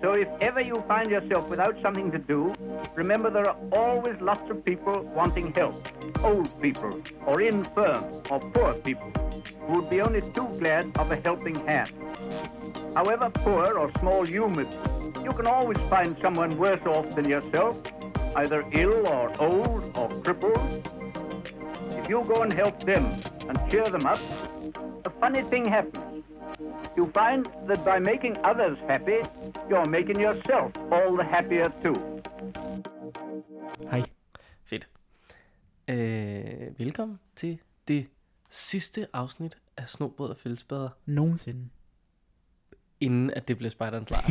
So if ever you find yourself without something to do, remember there are always lots of people wanting help. Old people, or infirm, or poor people, who would be only too glad of a helping hand. However poor or small you may be, you can always find someone worse off than yourself, either ill or old or crippled. You go and help them and cheer them up, a funny thing happens. You find that by making others happy, you're making yourself all the happier too. Hej. Fedt. Øh, velkommen til det sidste afsnit af Snobrød og Fællesbader, Nogensinde. inden at det blev spejderens lejr.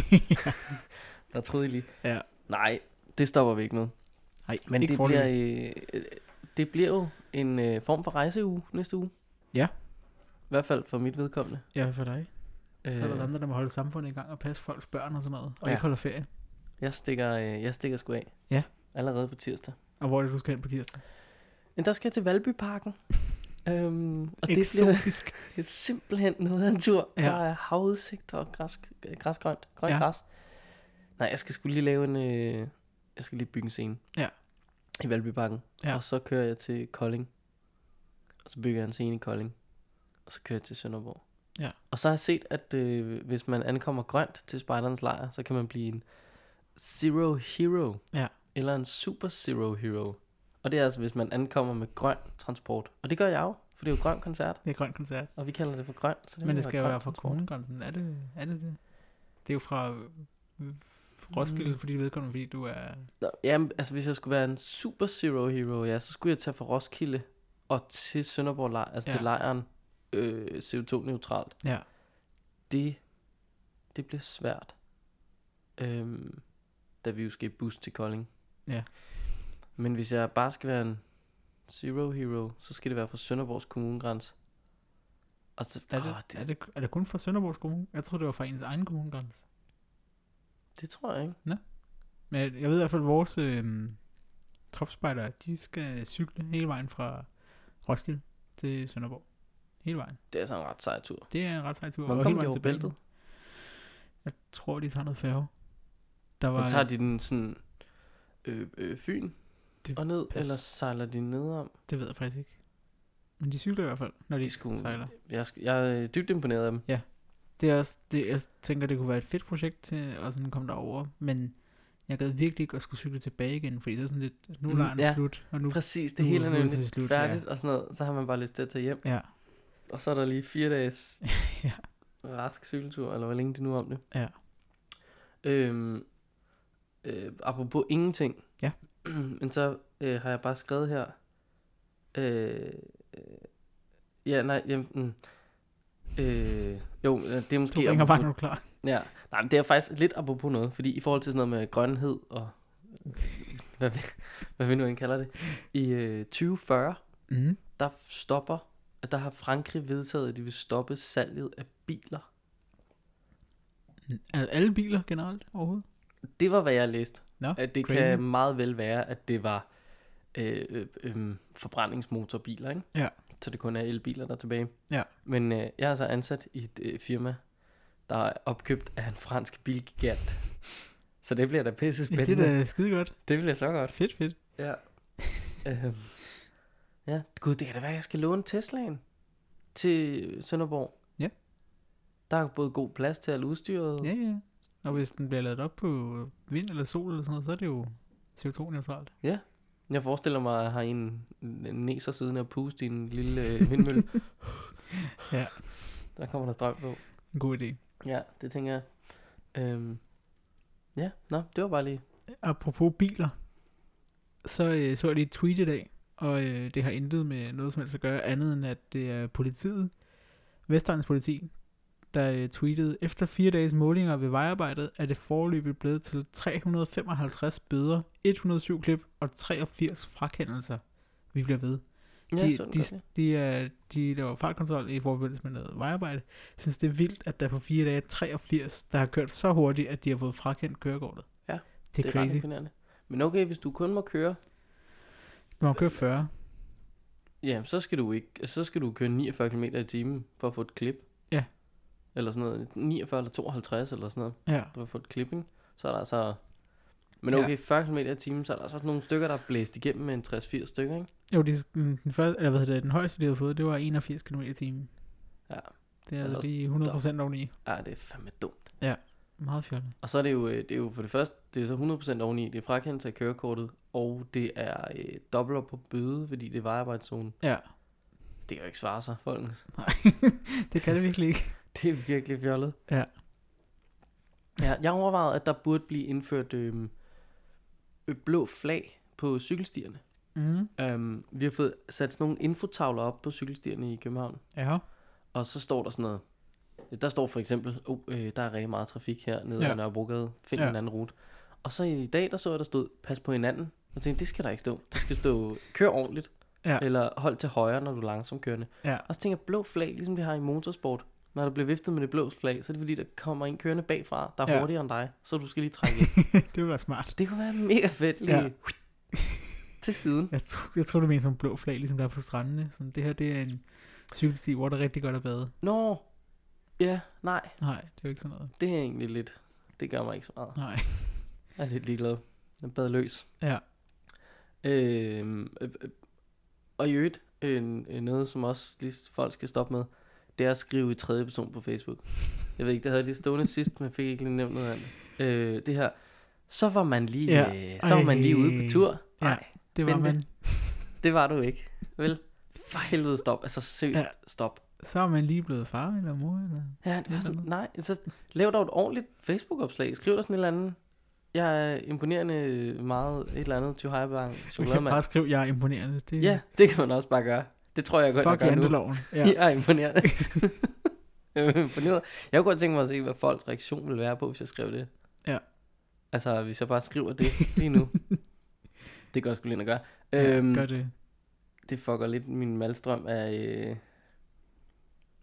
Der troede I lige. Ja. Nej, det stopper vi ikke med. Nej, Men ikke det bliver, øh, øh, det bliver jo en øh, form for rejseuge næste uge. Ja. I hvert fald for mit vedkommende. Ja, for dig. Øh, Så er der andre, der må holde samfundet i gang og passe folks børn og sådan noget. Og Ja. ikke holde ferie. jeg, stikker, øh, jeg stikker sgu af. Ja. Allerede på tirsdag. Og hvor er det, du skal hen på tirsdag? Men der skal jeg til Valbyparken. øhm, og det Eksotisk. det er simpelthen noget af en tur. Ja. Der er havudsigter og græs, græsgrønt. Grønt ja. græs. Nej, jeg skal skulle lige lave en... Øh, jeg skal lige bygge en scene. Ja. I Valbyparken. Ja. Og så kører jeg til Kolding. Og så bygger jeg en scene i Kolding. Og så kører jeg til Sønderborg. Ja. Og så har jeg set, at øh, hvis man ankommer grønt til spejderens lejr, så kan man blive en Zero Hero. Ja. Eller en Super Zero Hero. Og det er altså, hvis man ankommer med grøn transport. Og det gør jeg jo, for det er jo grøn koncert. Det er grøn koncert. Og vi kalder det for grøn. Så det Men det skal jo være fra kommunegrænsen. Er det, er det det? Det er jo fra Roskilde, Mm. fordi vedkommende, fordi du er... Nå, jamen, altså hvis jeg skulle være en super zero hero, ja, så skulle jeg tage fra Roskilde og til Sønderborg lejr, altså Ja. til lejren øh, CO2-neutralt. Ja. Det, det bliver svært. Øhm, da vi jo skal bus til Kolding. Ja. Men hvis jeg bare skal være en zero hero, så skal det være fra Sønderborgs kommunegrænse. Og så, Er det, åh, det, er, det, er det kun fra Sønderborgs Kommune? Jeg troede, det var fra ens egen kommunegrænse. Det tror jeg ikke. Men jeg, jeg ved i hvert fald, at vores øh, tropspejder, de skal cykle hele vejen fra Roskilde til Sønderborg. Hele vejen. Det er sådan en ret sej tur. Det er en ret sej tur. Kommer hele de over bæltet? Jeg tror, de tager noget færge. Der var, Men tager de den sådan øh, øh, Fyn Det og ned, pas- eller sejler de nedom? Det ved jeg faktisk ikke. Men de cykler i hvert fald, når de, De skulle, sejler. jeg, jeg er dybt imponeret af dem. Det er også, det, jeg tænker, det kunne være et fedt projekt til at sådan komme derover, men jeg gad virkelig ikke at skulle cykle tilbage igen, fordi så er sådan lidt, nu er Mm, ja. slut, og nu... Præcis, det nu- hele er er det nemlig slut, færdigt og sådan noget. Så har man bare lyst til at tage hjem. Ja, Og så er der lige fire dages Ja. rask cykeltur, eller hvor længe de nu er om det. Ja. Øhm, øh, apropos ingenting. Ja. Men så øh, har jeg bare skrevet her. Øh, øh, ja, nej, jamen, mm, øh, jo, øh, det er du måske... ringer apropos- bare, når du klar. Ja, nej, men det er faktisk lidt apropos noget, fordi i forhold til sådan noget med grønhed og hvad vi, hvad vi nu end kalder det, i øh, 2040, Mm. der stopper, at der har Frankrig vedtaget, at de vil stoppe salget af biler. Er alle biler generelt overhovedet? Det var, hvad jeg læste. Nå, At det crazy. kan meget vel være, at det var øh, øh, øh, forbrændingsmotorbiler, ikke? Ja. Så det kun er elbiler, der er tilbage. Ja. Men øh, jeg er altså ansat i et øh, firma, der er opkøbt af en fransk bilgigant. Så det bliver da pisse Ja, spændende. det er da skide godt. Det bliver så godt. Fedt, fedt. Ja. øhm. Ja, gud, det kan da være, at jeg skal låne Teslaen til Sønderborg. Ja. Der er både god plads til alt udstyret. Ja, ja. Og hvis den bliver lavet op på vind eller sol eller sådan noget, så er det jo CO2-neutralt. Jeg forestiller mig, at har en, en næser siden og puste i en lille øh, vindmølle. Ja. Der kommer der strøm på. En god idé. Ja, det tænker jeg. Øhm. Ja, nå, det var bare lige. Apropos biler, så øh, så jeg lige et tweet i dag, og øh, det har intet med noget som helst at gøre andet end, at det er politiet, Vestegns politi, der øh, tweetede, efter fire dages målinger ved vejarbejdet, er det forløbet blevet til 355 bøder, 107 klip og 83 frakendelser. Vi bliver ved. Ja, De, sådan de, ja. de, er, de laver fartkontrol i forbindelse med noget vejarbejde. Jeg synes, det er vildt, at der på fire dage er 83, der har kørt så hurtigt, at de har fået frakendt kørekortet. Ja, det er, det er crazy. imponerende. Men okay, hvis du kun må køre, Du må køre 40. ja, så skal du ikke, så skal du køre 49 km i timen for at få et klip. Ja. eller sådan noget, 49 eller 52 eller sådan noget, Ja. du har fået clipping, så er der altså, men Ja. okay, 40 km i timen, så er der altså nogle stykker, der er blæst igennem med en 60-80 stykker, ikke? Jo, de, den, første, eller hvad hedder det, den højeste, de havde fået, det var 81 km i timen. Ja. Det er Altså, altså lige 100% oveni. Ja, det er fandme dumt. Meget fjollet. Og så er det jo, øh, det er jo for det første, det er så 100% oveni, det er frakendelse af kørekortet, og det er øh, dobbelt op på bøde, fordi det er vejarbejdzone. Ja. Det kan jo ikke svare sig, folkens. Nej, det kan det virkelig ikke. Det er virkelig fjollet. Ja. Ja, jeg overvejede, at der burde blive indført øh, øh, blå flag på cykelstierne. Mm. Um, vi har fået sat sådan nogle infotavler op på cykelstierne i København, Ja. og så står der sådan noget. Der står for eksempel, oh, øh, der er rigtig meget trafik her nede Ja. ad Nørrebrogade, find Ja. en anden rute. Og så i dag, der så jeg, der stod, pas på hinanden. Og tænkte, det skal der ikke stå. Der skal stå, kør ordentligt. Ja. Eller hold til højre, når du er langsomt kørende. Ja. Og så tænker jeg, blå flag, ligesom de har i motorsport. Når der bliver viftet med det blå flag, så er det fordi, der kommer en kørende bagfra, der er Ja. hurtigere end dig. Så du skal lige trække ind. det ville være smart. det kunne være mega fedt lige Ja. til siden. Jeg, tro, jeg tror, du mener som blå flag, ligesom der er på strandene. Sådan, det her, det er en cykelsti, hvor det er rigtig godt at bade. Nå, ja, nej, Nej, det er jo ikke sådan noget. det er egentlig lidt, det gør mig ikke så meget. Nej. Jeg er lidt ligeglad. Jeg bad løs. Ja. Øhm, øh, øh, og i øvrigt, øh, noget som også lige folk skal stoppe med, det er at skrive i tredje person på Facebook. Jeg ved ikke, det havde jeg lige stående sidst, men jeg fik ikke lige nævnt noget af det. Øh, det her, så var man lige, Ja. ja. øh, så var man lige ude på tur. Ja. Nej, Det var man. det var du ikke. Vel? For helvede stop. Altså seriøst, Ja. ja. stop. Så er man lige blevet far eller mor. Eller... Ja, det var sådan, nej, så lav dog et ordentligt Facebook-opslag. Skriv der sådan et eller andet. Jeg er imponerende meget et eller andet til Hyperbank Du kan chokolademand. bare skrive, jeg er imponerende. Det Ja, det kan man også bare gøre. Det tror jeg godt, jeg Fuck gør nu. janteloven. Ja. Ja. Jeg er imponeret. jeg er imponeret. Jeg kunne godt tænke mig at se, hvad folks reaktion ville være på, hvis jeg skrev det. Ja. Altså, hvis jeg bare skriver det lige nu. det gør jeg sgu lige at gøre. ja, øhm, gør det. det fucker lidt min malstrøm af, øh,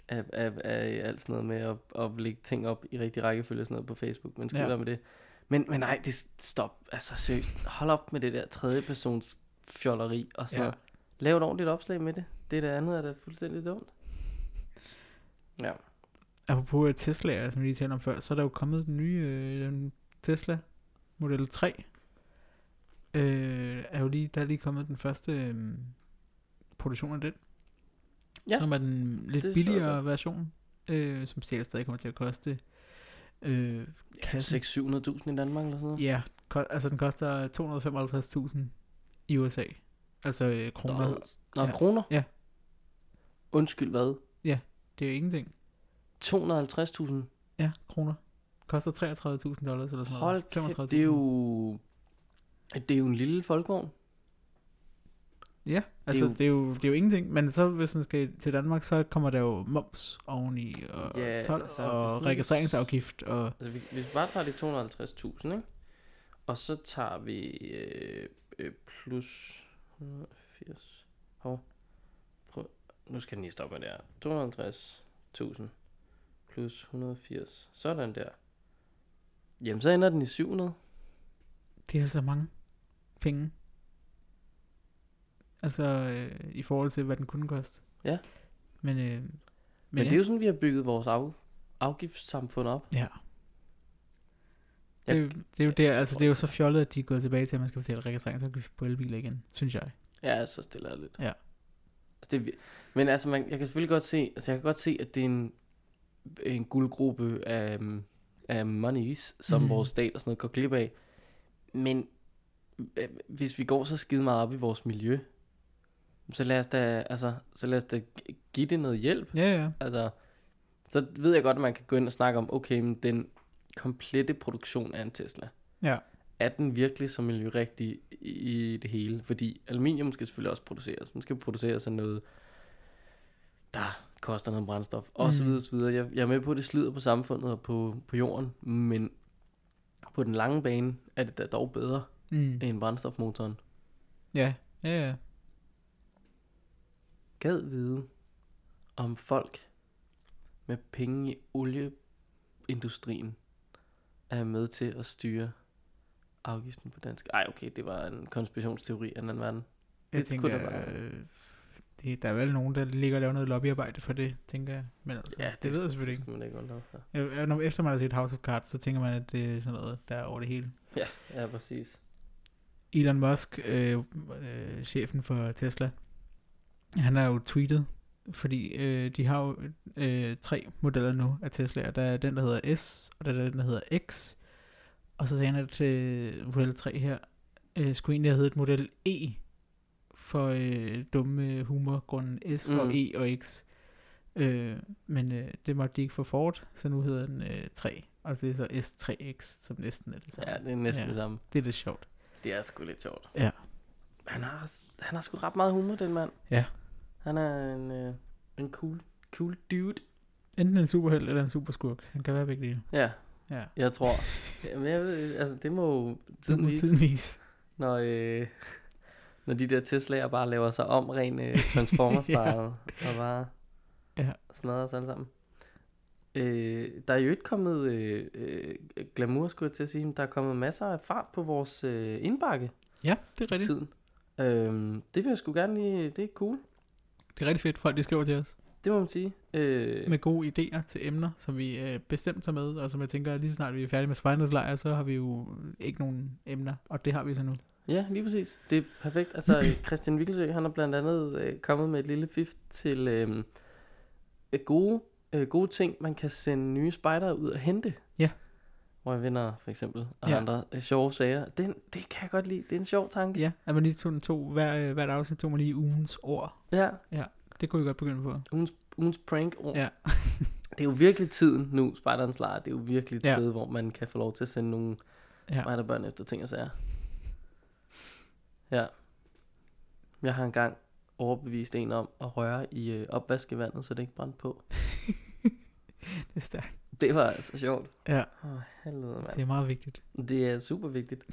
af, af, af alt sådan noget med at, at lægge ting op i rigtig rækkefølge og sådan noget på Facebook. Men skal Ja. med det. Men, men nej, det stop. Altså seriøst. Hold op med det der tredje persons fjolleri og sådan ja. noget. Lav et ordentligt opslag med det. Det der andet er da fuldstændig dumt. Ja. Apropos øh, Tesla, som vi lige talte om før, så er der jo kommet den nye øh, den Tesla Model 3. Øh, er jo lige, der er lige kommet den første øh, produktion af den. Ja, som er den lidt jeg billigere godt. version, øh, som sikkert stadig kommer til at koste øh, kassen. 600-700.000 i Danmark eller sådan noget. Ja, ko- altså den koster 255.000 i USA. Altså øh, kroner. Dollars. Nå, Ja. ja. kroner? Ja. Undskyld, hvad? Det er jo ingenting. 250.000? Ja, kroner. Koster 33.000 dollars eller sådan Hold noget. kæft, det er jo... Det er jo en lille folkevogn. Ja, altså jo- det er, jo, det er jo ingenting. Men så hvis den skal til Danmark, så kommer der jo moms oveni, og Ja, 12, altså, og registreringsafgift, og Altså, vi- hvis vi bare tager de 250.000, ikke? Og så tager vi øh, øh, plus 180. Hov. Prøv. Nu skal den lige stoppe med det her. 250.000 plus 180. Sådan der. Jamen, så ender den i 700. det er altså mange penge. Altså øh, i forhold til, hvad den kunne koste. Ja. Men, øh, men, Men, det er jo sådan, vi har bygget vores af, afgiftssamfund op. Ja. Det, er jo- det er jo der, altså det er jo så fjollet, at de er gået tilbage til, at man skal betale registreringsafgift på elbiler igen, synes jeg. Ja, så stiller jeg lidt. Ja. Altså, det, men altså, man, jeg kan selvfølgelig godt se, altså jeg kan godt se, at det er en, en guldgruppe af, af monies, som mm. vores stat og sådan noget går glip af. Men øh, hvis vi går så skide meget op i vores miljø, så lad os da, altså, så lad os da gi- give det noget hjælp. Ja, ja. Altså, så ved jeg godt, at man kan gå ind og snakke om, okay, men den komplette produktion af en Tesla, Ja. er den virkelig så miljørigtig i, i det hele? Fordi aluminium skal selvfølgelig også produceres. Den skal produceres af noget, der koster noget brændstof, og så Mhm. videre, så videre. Jeg, jeg er med på, at det slider på samfundet og på, på jorden, men på den lange bane er det da dog bedre Mm. end brændstofmotoren. Ja, ja, ja. Gad vide, om folk med penge i olieindustrien er med til at styre afgiften på dansk. Ej, okay, det var en konspirationsteori af en anden verden. Jeg Det tænker, kunne da være- øh, det, der er vel nogen, der ligger og laver noget lobbyarbejde for det, tænker jeg. Men altså, ja, det, det ved jeg selvfølgelig ikke. Det man ikke undre. Ja. Jeg, jeg, når, efter man har set House of Cards, så tænker man, at det er sådan noget, der er over det hele. ja, ja, præcis. Elon Musk, øh, øh, chefen for Tesla, han har jo tweetet, fordi øh, de har jo øh, tre modeller nu af Tesla. Der er den, der hedder S, og der er den, der hedder X. Og så sagde han, at øh, model 3 her øh, skulle egentlig have heddet model E, for øh, dumme humorgrunden S mm. og. E og X. Øh, men øh, det måtte de ikke få Ford, så nu hedder den øh, 3. Og det er så S3X, som næsten er det samme. Ja, det er næsten ja. det samme. Det er lidt sjovt. Det er sgu lidt sjovt. Ja. Han har, han har sgu ret meget humor, den mand. Ja. Han er en, øh, en cool, cool dude. Enten en superheld eller en superskurk. Han kan være begge dele. Ja, Ja. jeg tror. Jamen, jeg ved, altså, det må jo Tiden vise, tiden vise. når, øh, når de der Tesla'er bare laver sig om ren øh, Transformer-style, og bare Ja. smadrer os alle sammen. Øh, der er jo ikke kommet øh, øh, glamour, skulle jeg til at sige, men der er kommet masser af fart på vores øh, indbakke Ja, det er rigtigt. tiden. Øh, det vil jeg sgu gerne lige, det er cool. Det er rigtig fedt, folk de skriver til os. Det må man sige. Øh, Med gode idéer til emner, som vi øh, bestemt tager med. Og som jeg tænker, lige så snart vi er færdige med Spejdernes Lejr, så har vi jo ikke nogen emner. Og det har vi så nu. Ja, lige præcis. Det er perfekt. Altså, Christian Wikkelsø, han har blandt andet øh, kommet med et lille fif til øh, øh, gode, øh, gode ting, man kan sende nye spejdere ud og hente. Ja. Hvor jeg vinder, for eksempel, og Ja. ja. andre øh, sjove sager. Den, det kan jeg godt lide. Det er en sjov tanke. Ja, at man lige tog, tog hver, øh, hvert afsnit tog man lige ugens ord. Ja. Det kunne vi godt begynde på. Ugens, ugens prank. -ord. Ja. Det er jo virkelig tiden nu, Spejderens Lejr. Det er jo virkelig et Ja. ja. sted, hvor man kan få lov til at sende nogle Ja. spejderbørn efter ting og sager. Ja. Jeg har engang overbevist en om at røre i øh, opvaskevandet, så det ikke brændte på. Det er stærkt. Det var altså sjovt. Ja, Åh, oh, helvede, mand. det er meget vigtigt. Det er super vigtigt.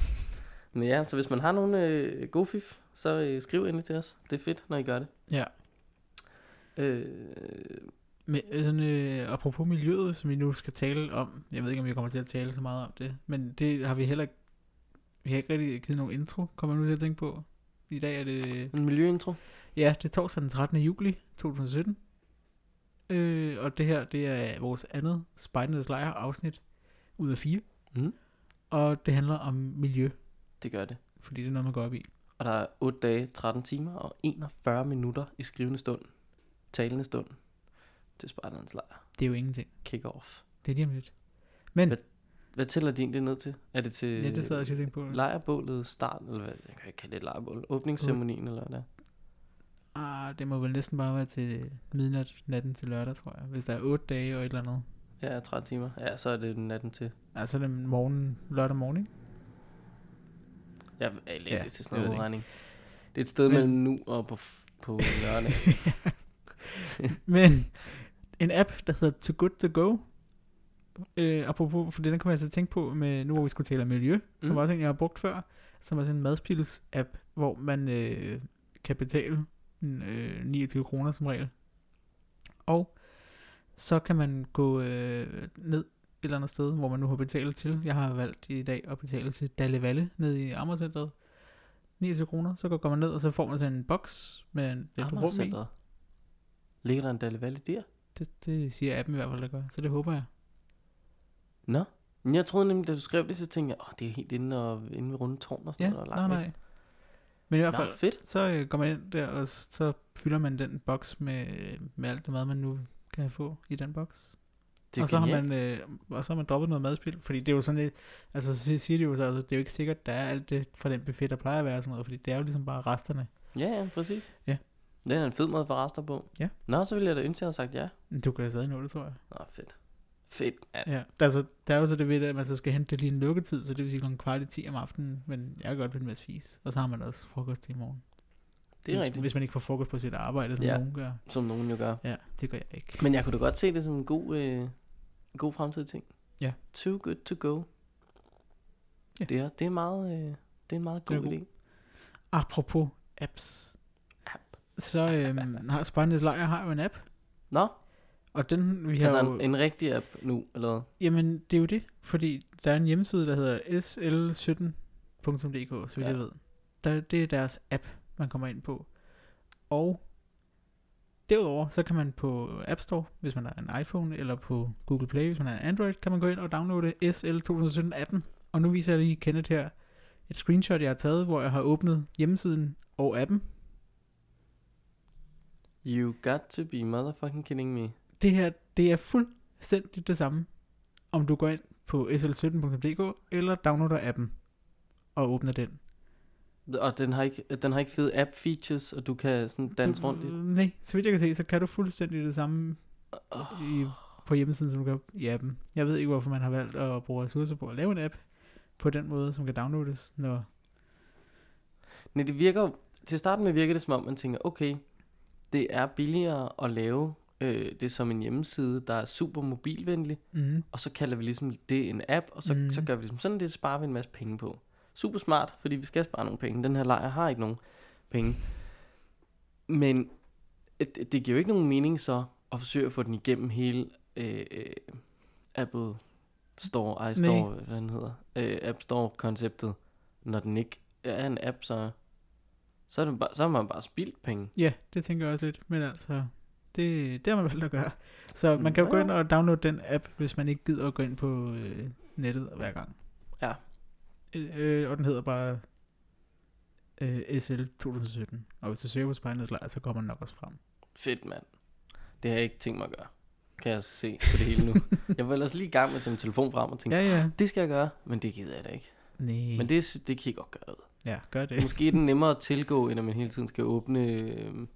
Men ja, så hvis man har nogle øh, gode fif, så øh, skriv endelig til os. Det er fedt, når I gør det. Ja. Øh, Men øh, sådan, øh, apropos miljøet, som vi nu skal tale om. Jeg ved ikke, om vi kommer til at tale så meget om det. Men det har vi heller ikke... Vi har ikke rigtig givet nogen intro, kommer nu til at tænke på. I dag er det... en miljøintro. Ja, det er torsdag den 13. juli 2017. Øh, og det her, det er vores andet Spejdernes Lejr afsnit ud af fire. Mm. Og det handler om miljø, Det gør det. fordi det er noget, man går op i. Og der er 8 dage, 13 timer og 41 minutter i skrivende stund. Talende stund. Til Spejderens lejr. Det er jo ingenting. Kick off. Det er lige om lidt. Men, Hvad- Hvad tæller de egentlig ned til? Er det til ja, det sad jeg og tænkte på. lejrbålet start, eller hvad? Jeg kan ikke kalde det et lejrbål. Åbningsceremonien, eller hvad det er. Ah, det må vel næsten bare være til midnat natten til lørdag, tror jeg. Hvis der er 8 dage og et eller andet. Ja, 13 timer. Ja, så er det natten til. Altså det er morgen, lørdag morgen, ikke? Jeg er Ja, ja, til sådan noget det udregning. Det er et sted Men- mellem nu og på, på lørdag. Men en app, der hedder Too Good To Go. Øh, apropos, for det den kommer jeg til at tænke på, med, nu hvor vi skulle tale om miljø, mm. som også en, jeg har brugt før, som er sådan en madspils-app, hvor man øh, kan betale øh, 29 kroner som regel. Og så kan man gå øh, ned et eller andet sted, hvor man nu har betalt til. Jeg har valgt i dag at betale til Dalle Valle ned i Amagercenteret. 29 kroner, så går man ned, og så får man sådan en boks med en- et rum i. Ligger der en Dalle Valle der? Det, det siger appen i hvert fald, der gør. Så det håber jeg. Nå. Men jeg troede nemlig, da du skrev det, så tænkte jeg, åh, det er helt inde, og, inde ved runde tårn og sådan Ja, noget. og nej, nej. væk. Men i hvert Nå, fald, fedt. så øh, går man ind der, og så fylder man den boks med, med alt det mad, man nu kan få i den boks. Det og, så har man, øh, og så har man droppet noget madspil, fordi det er jo sådan lidt, altså så siger- de jo så, altså, det er jo ikke sikkert, der er alt det fra den buffet, der plejer at være og sådan noget, fordi det er jo ligesom bare resterne. Ja, ja, præcis. Ja. Det er en fed måde for rester på. Ja. Nå, så ville jeg da ønske, at jeg havde sagt ja. Du kan da stadig nå det, tror jeg. Nå, fedt. Fedt, ja. Ja. Der, er så, der er jo så det ved, at man så skal hente det lige en lukketid, så det vil sige klokken kvart i 10 om aftenen, men jeg kan godt vente med at spise. Og så har man også frokost til i morgen. Det er hvis, rigtigt, Hvis man ikke får frokost på sit arbejde, som Ja. nogen gør. som nogen jo gør. Ja, det gør jeg ikke. Men jeg kunne da godt se det som en god, øh, god fremtidig ting. Ja. Too good to go. Ja. Det, er, det er meget, øh, det er en meget god er idé. Apropos apps. App. Så øhm, har Spejdernes Lejr har jo en app, Nå, og den vi har altså jo, en, en rigtig app nu, eller hvad? Jamen, det er jo det, fordi der er en hjemmeside, der hedder sl17.dk, så vidt Ja. jeg ved. Der, det er deres app, man kommer ind på. Og Derudover, så kan man på App Store, hvis man har en iPhone, eller på Google Play, hvis man har en Android, kan man gå ind og downloade SL 2017-appen. Og nu viser jeg lige Kenneth her et screenshot, jeg har taget, hvor jeg har åbnet hjemmesiden og appen. You got to be motherfucking kidding me. Det her, det er fuldstændig det samme, om du går ind på sl17.dk, eller downloader appen og åbner den. Og den har ikke, den har ikke fede app features, og du kan sådan danse rundt i. Nej, så vidt jeg kan se, så kan du fuldstændig det samme Oh, i, på hjemmesiden, som du kan i appen. Jeg ved ikke, hvorfor man har valgt at bruge ressourcer på at lave en app på den måde, som kan downloades, når... Nej, det virker til at starte med virker det som om, man tænker, okay, det er billigere at lave øh, det som en hjemmeside, der er super mobilvenlig, Mm. og så kalder vi ligesom det en app, og så, mm. så gør vi ligesom sådan, det sparer vi en masse penge på. Super smart, fordi vi skal spare nogle penge. Den her lejr har ikke nogen penge. Men det, det giver jo ikke nogen mening så at forsøge at få den igennem hele øh, øh, Apple Store, iStore, hvad den hedder, øh, App Store-konceptet, når den ikke er en app, så, så, er det bare, så har man bare spildt penge. Ja, det tænker jeg også lidt, men altså, det, det har man valgt at gøre. Så man kan jo gå Ja. ind og downloade den app, hvis man ikke gider at gå ind på øh, nettet hver gang. Ja. Øh, øh, og den hedder bare øh, SL 2017. Og hvis du søger på Spejlets Lejr, så kommer den nok også frem. Fedt, mand. Det har jeg ikke tænkt mig at gøre. Kan jeg se på det hele nu. jeg var ellers lige i gang med at tage min telefon frem og tænke, Ja, ja. det skal jeg gøre, men det gider jeg da ikke. Nej. Men det, det kan I godt gøre ud. Ja, gør det. Måske er den nemmere at tilgå, end at man hele tiden skal åbne øh,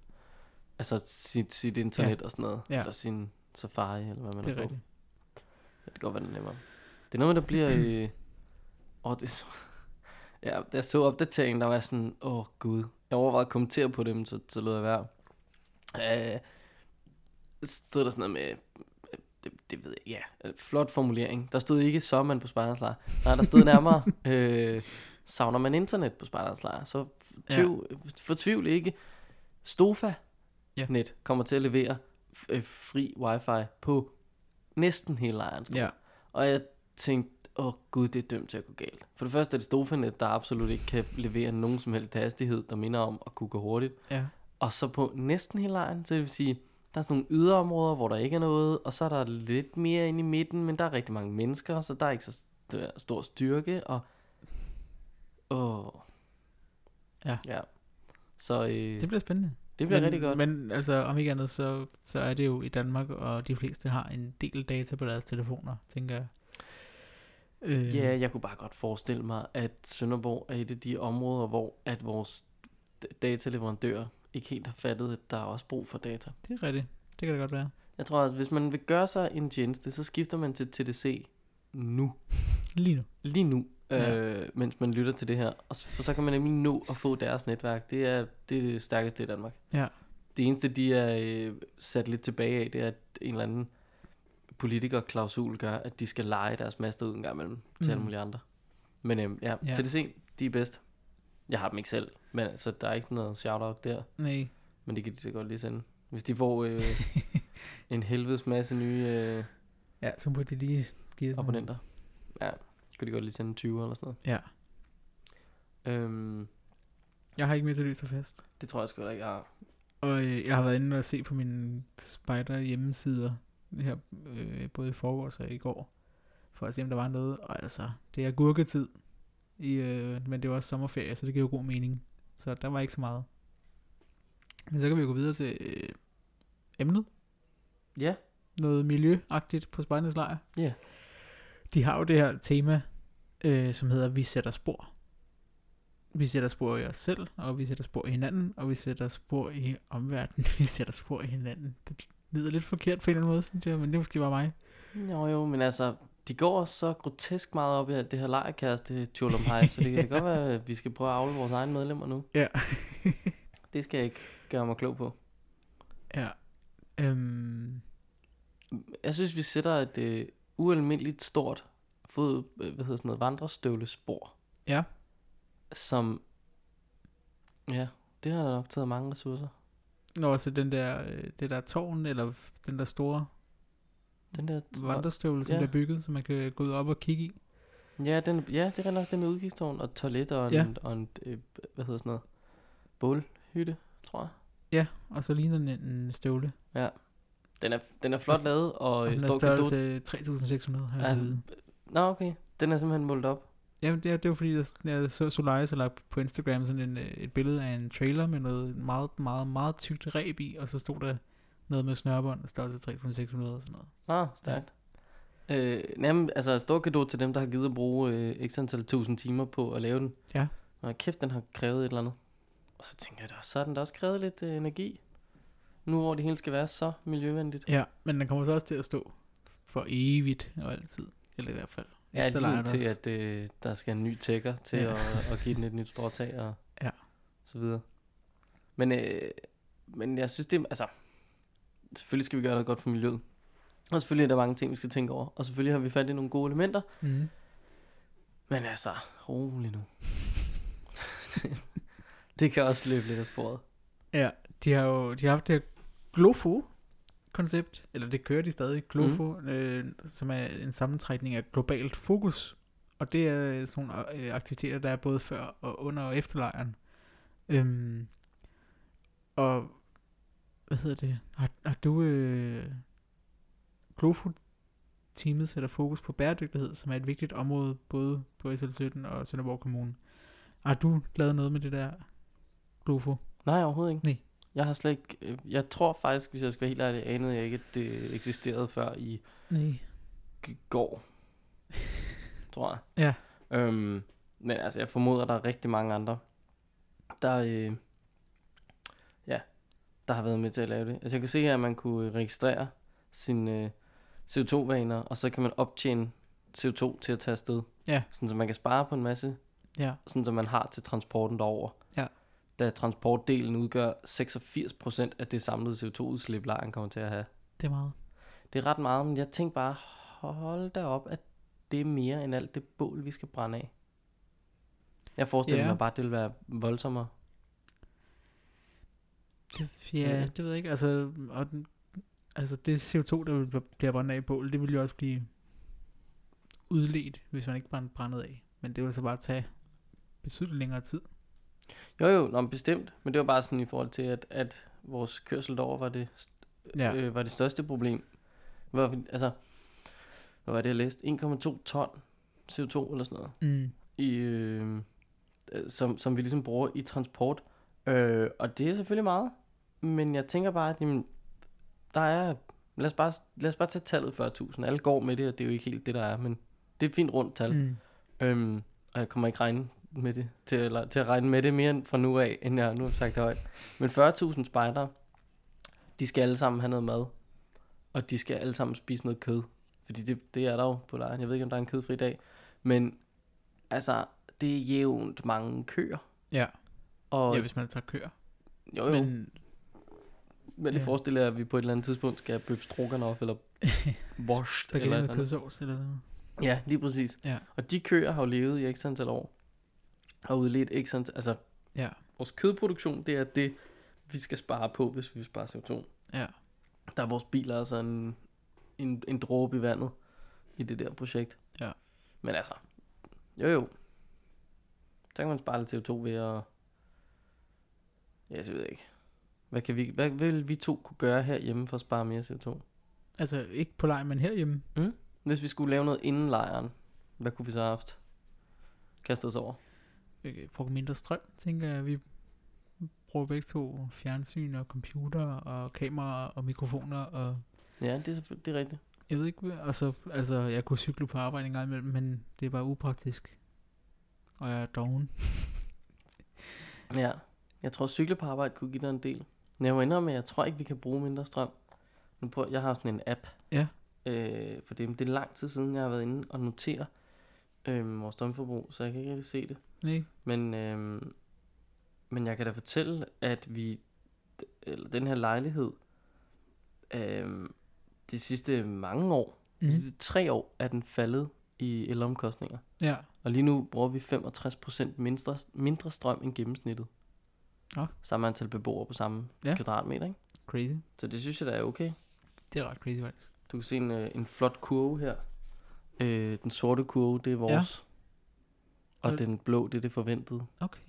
altså sit, sit internet ja. og sådan noget. Ja. Eller sin Safari, eller hvad man Det er på. rigtigt. Det kan godt være, det er nemmere. Det er noget, der bliver... Øh, åh, det er så... Ja, da jeg så opdateringen, der var sådan, åh oh, gud. Jeg overvejede at kommentere på dem, så, så lød jeg være. Øh, stod der sådan noget med, det, det ved jeg, ja, flot formulering. Der stod ikke, så man på spejderslejr. Nej, der stod nærmere, øh, savner man internet på spejderslejr. Så f- Ja. tvivl, fortvivl ikke. Stofa Ja. net kommer til at levere øh, fri wifi på næsten hele lejren. Ja, Og jeg tænkte, åh oh, gud, det er dømt til at gå galt. For det første er det Stofanet, der absolut ikke kan levere nogen som helst hastighed, der minder om at kunne gå hurtigt. ja. Og så på næsten hele lejren, så det vil sige, der er sådan nogle yderområder, hvor der ikke er noget, og så er der lidt mere inde i midten, men der er rigtig mange mennesker, så der er ikke så st- stor styrke, og... Åh... Ja. Ja. Så øh, det, bliver spændende. Det bliver men, rigtig godt. Men altså, om ikke andet, så, så er det jo i Danmark, og de fleste har en del data på deres telefoner, tænker jeg. Øh, Ja, jeg kunne bare godt forestille mig, at Sønderborg er et af de områder, hvor at vores d- dataleverandør ikke helt har fattet, at der er også brug for data. Det er rigtigt. Det kan det godt være. Jeg tror, at hvis man vil gøre sig en tjeneste, så skifter man til TDC nu. Lige nu. Lige nu, Ja. øh, mens man lytter til det her. Og så, for så kan man nemlig nå at få deres netværk. Det er det, er det stærkeste i Danmark. Ja. Det eneste, de er øh, sat lidt tilbage af, det er, at en eller anden politikerklausul gør, at de skal lege deres master ud en gang imellem til alle Mm. mulige andre. Men øhm, ja, Ja. ja, TDC, de er bedst. Jeg har dem ikke selv, men altså, der er ikke sådan noget shout-out der. Nej. Men det kan de så godt lige sende. Hvis de får øh, en helvedes masse nye øh, Ja, så må de lige give abonnenter. Ja, kunne de godt lige sende 20 eller sådan noget. Ja. Øhm, Jeg har ikke mere til lys og fast. det tror jeg sgu da ikke, jeg har. Og øh, jeg har været inde og se på mine spider hjemmesider her, øh, både i forgårs og i går, for at se, om der var noget. Og altså, det er gurketid, i, øh, men det er også sommerferie, så det giver jo god mening. Så der var ikke så meget. Men så kan vi jo gå videre til øh, emnet. Ja, Noget miljøagtigt på Spejdernes Lejr. Ja. De har jo det her tema, øh, som hedder Vi sætter spor. Vi sætter spor i os selv, og vi sætter spor i hinanden, og vi sætter spor i omverdenen. Vi sætter spor i hinanden. Det lyder lidt forkert på en eller anden måde, synes jeg, men det måske bare mig. jo jo, men altså, de går så grotesk meget op i alt det her lejerkæreste Tjolomhej, så det kan godt være, at vi skal prøve at afle vores egne medlemmer nu. Ja. Det skal jeg ikke gøre mig klog på. ja. Øhm, Jeg synes, vi sætter et øh, ualmindeligt stort fod, øh, hvad hedder sådan noget, vandrestøvlespor, ja. som, ja, det har da nok taget mange ressourcer. Nå, så den der, øh, det der tårn, eller den der store Den der, vandrestøvle, som Ja. der er bygget, så man kan gå ud op og kigge i. ja, den, ja, det er nok det med udgangstårn og toilet og en, Ja. og en øh, hvad hedder sådan noget, bålhytte, tror jeg. Ja, og så ligner den en støvle. Ja. Den er, den er flot lavet, og, Og den er størrelse 3600 har jeg Ja. Nå, okay. Den er simpelthen målt op. Jamen, det er, det var fordi, der, jeg så Solaris har lagt på Instagram sådan en, øh, et billede af en trailer med noget meget, meget, meget tykt ræb i, og så stod der noget med snørbånd, størrelse 3600 og sådan noget. Nå, stærkt. Ja. Øh, jamen, altså stor gave til dem, der har givet at bruge øh, x antal tusind timer på at lave den. Ja. Og kæft, den har krævet et eller andet. Og så tænker jeg da, så har den da også krævet lidt øh, energi. Nu hvor det hele skal være så miljøvenligt. Ja, men den kommer så også til at stå for evigt og altid. Eller i hvert fald. Ja, lige til, at øh, der skal en ny tækker til Ja. at, at give den et nyt stråtag og Ja. så videre. Men, øh, men jeg synes, det er, altså, selvfølgelig skal vi gøre noget godt for miljøet. Og selvfølgelig er der mange ting, vi skal tænke over. Og selvfølgelig har vi fat i nogle gode elementer. Mm. Men altså, rolig nu. det kan også løbe lidt af sporet. Ja, de har jo de har haft det her Glofo-koncept, eller det kører de stadig, Glofo, mm. øh, som er en sammentrækning af globalt fokus. Og det er sådan nogle øh, aktiviteter, der er både før og under og efter lejren. Øhm, og hvad hedder det? Har, har du... Øh, Glofo-teamet sætter fokus på bæredygtighed, som er et vigtigt område både på SL17 og Sønderborg Kommune. Har du lavet noget med det der Glofo? Nej, overhovedet ikke. Nej. Jeg har slet ikke... øh, Jeg tror faktisk, hvis jeg skal være helt ærlig, anede jeg ikke, at det eksisterede før i Nej. går. tror jeg. Ja. Øhm, men altså, jeg formoder, der er rigtig mange andre, der, øh, ja, der har været med til at lave det. Altså, jeg kan se her, at man kunne registrere sine øh, CO2-vaner, og så kan man optjene CO2 til at tage afsted. Ja. Sådan, så man kan spare på en masse, Ja. sådan så man har til transporten derover. Ja. Da transportdelen udgør 86% af det samlede CO2-udslip, lejren kommer til at have. Det er meget. Det er ret meget, men jeg tænkte bare, hold da op, at det er mere end alt det bål, vi skal brænde af. Jeg forestiller Ja. mig bare, at det vil være voldsommere. Det, ja, det ved jeg ikke. Altså, og den, altså det CO2, der vil blive brændt af i bål, det vil jo også blive udledt, hvis man ikke brændte brændet af. Men det vil så bare tage betydeligt længere tid. Jo jo, nå, bestemt. Men det var bare sådan i forhold til, at, at vores kørsel derover var det, Ja. øh, var det største problem. Hvor, altså, hvad var det, jeg læste? 1,2 ton CO2 eller sådan noget. Mm. i, øh, øh, som, som vi ligesom bruger i transport. Øh, og det er selvfølgelig meget. Men jeg tænker bare, at jamen, der er... Lad os, bare, lad os bare tage tallet 40.000. Alle går med det, og det er jo ikke helt det, der er. Men det er et fint rundt tal. Mm. Øhm, og jeg kommer ikke regne med det, til, eller, til at regne med det mere fra nu af, end jeg nu har sagt det højt. Men 40.000 spejdere, de skal alle sammen have noget mad. Og de skal alle sammen spise noget kød. Fordi det, det er der jo på lejren. Jeg ved ikke, om der er en kødfri dag. Men altså, det er jævnt mange køer. Ja. Og ja, hvis man tager køer. jo, jo, men, Men det ja. forestiller jeg, at vi på et eller andet tidspunkt skal have bøf stroganoff, eller spaghetti eller et med eller andet. kødsovs eller noget. Ja, lige præcis. Ja. Og de køer har jo levet i x antal år. Og udledt x antal, altså Ja. vores kødproduktion, det er det, vi skal spare på, hvis vi vil spare CO2. Ja. Der er vores biler altså en, en, en dråbe i vandet i det der projekt. Ja. Men altså, jo jo. Så kan man spare lidt CO2 ved at... Ja, jeg ved ikke. Hvad, kan vi, hvad vil vi to kunne gøre herhjemme for at spare mere CO2? Altså ikke på lejr, men herhjemme. Hvis vi skulle lave noget inden lejren, hvad kunne vi så have haft? Kastet os over. Øh, Bruge mindre strøm, tænker jeg. Vi bruger begge to fjernsyn og computer og kamera og mikrofoner og Ja, det er selvfølgelig det er rigtigt. jeg ved ikke, altså, altså jeg kunne cykle på arbejde en gang imellem, men det er bare upraktisk. Og jeg er doven. Ja, jeg tror cykle på arbejde kunne give dig en del. Men jeg må indrømme, at jeg tror ikke, vi kan bruge mindre strøm. Nu prøver, jeg har sådan en app. Ja. Øh, for det, det er lang tid siden, jeg har været inde og notere øh, vores strømforbrug, så jeg kan ikke rigtig se det. Nej. Men, øh, men jeg kan da fortælle, at vi, eller den her lejlighed, øh, de sidste mange år, mm. De sidste tre år, er den faldet i elomkostninger. Ja. Og lige nu bruger vi 65% mindre, mindre strøm end gennemsnittet. Nå. Samme antal beboere på samme Ja. ja. kvadratmeter, ikke? Crazy. Så det synes jeg da er okay. Det er ret crazy faktisk. Du kan se en, øh, en flot kurve her. Øh, den sorte kurve, det er vores. Ja. Og Og- den blå, det er det forventede. Okay.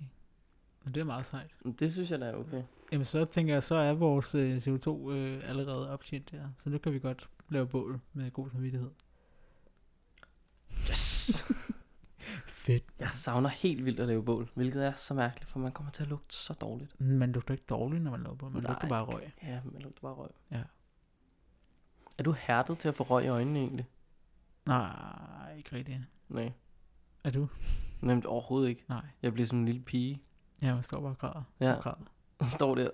Men det er meget sejt. Det synes jeg da er okay. Jamen så tænker jeg, så er vores øh, CO2 øh, allerede optjent der. Så nu kan vi godt lave bål med god samvittighed. Yes! Fedt. Jeg savner helt vildt at lave bål, hvilket er så mærkeligt, for man kommer til at lugte så dårligt. Man lugter ikke dårligt, når man laver bål. Man Nej. lugter bare røg. Ja, man lugter bare røg. Ja. Er du hærdet til at få røg i øjnene egentlig? Nej, ikke rigtigt. Nej. Er du? Nemt overhovedet ikke. Nej. Jeg bliver som en lille pige. Ja, man står bare og græder. Ja. Og græder. Står der,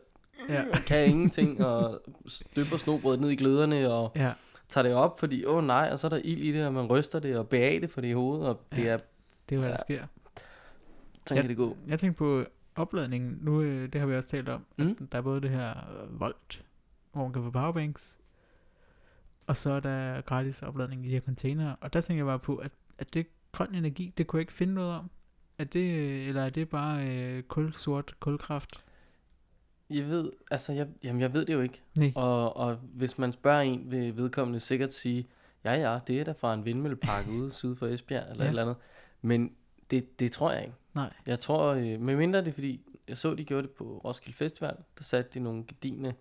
Ja. kan ingenting, og støber snobrødet ned i gløderne, og ja. tager det op, fordi, åh oh, nej, og så er der ild i det, og man ryster det, og behager det for det i hovedet, og det Ja. er, Det er hvad der sker. sådan kan det gå. Jeg tænkte på opladningen. Nu, øh, det har vi også talt om. Mm. At der er både det her øh, Volt, hvor man kan få powerbanks. Og så er der gratis opladning i de her container. Og der tænker jeg bare på, at, at det grøn energi, det kunne jeg ikke finde noget om. Er det, eller er det bare øh, kul, sort kulkraft? Jeg ved, altså, jeg, jamen, jeg ved det jo ikke. Nej. Og, og hvis man spørger en, vil vedkommende sikkert sige, ja ja, det er da fra en vindmøllepark ude syd for Esbjerg, eller ja. et eller andet. Men det, det tror jeg ikke. Nej. Jeg tror, øh, medmindre det er fordi, jeg så, de gjorde det på Roskilde Festival, der satte de nogle gedine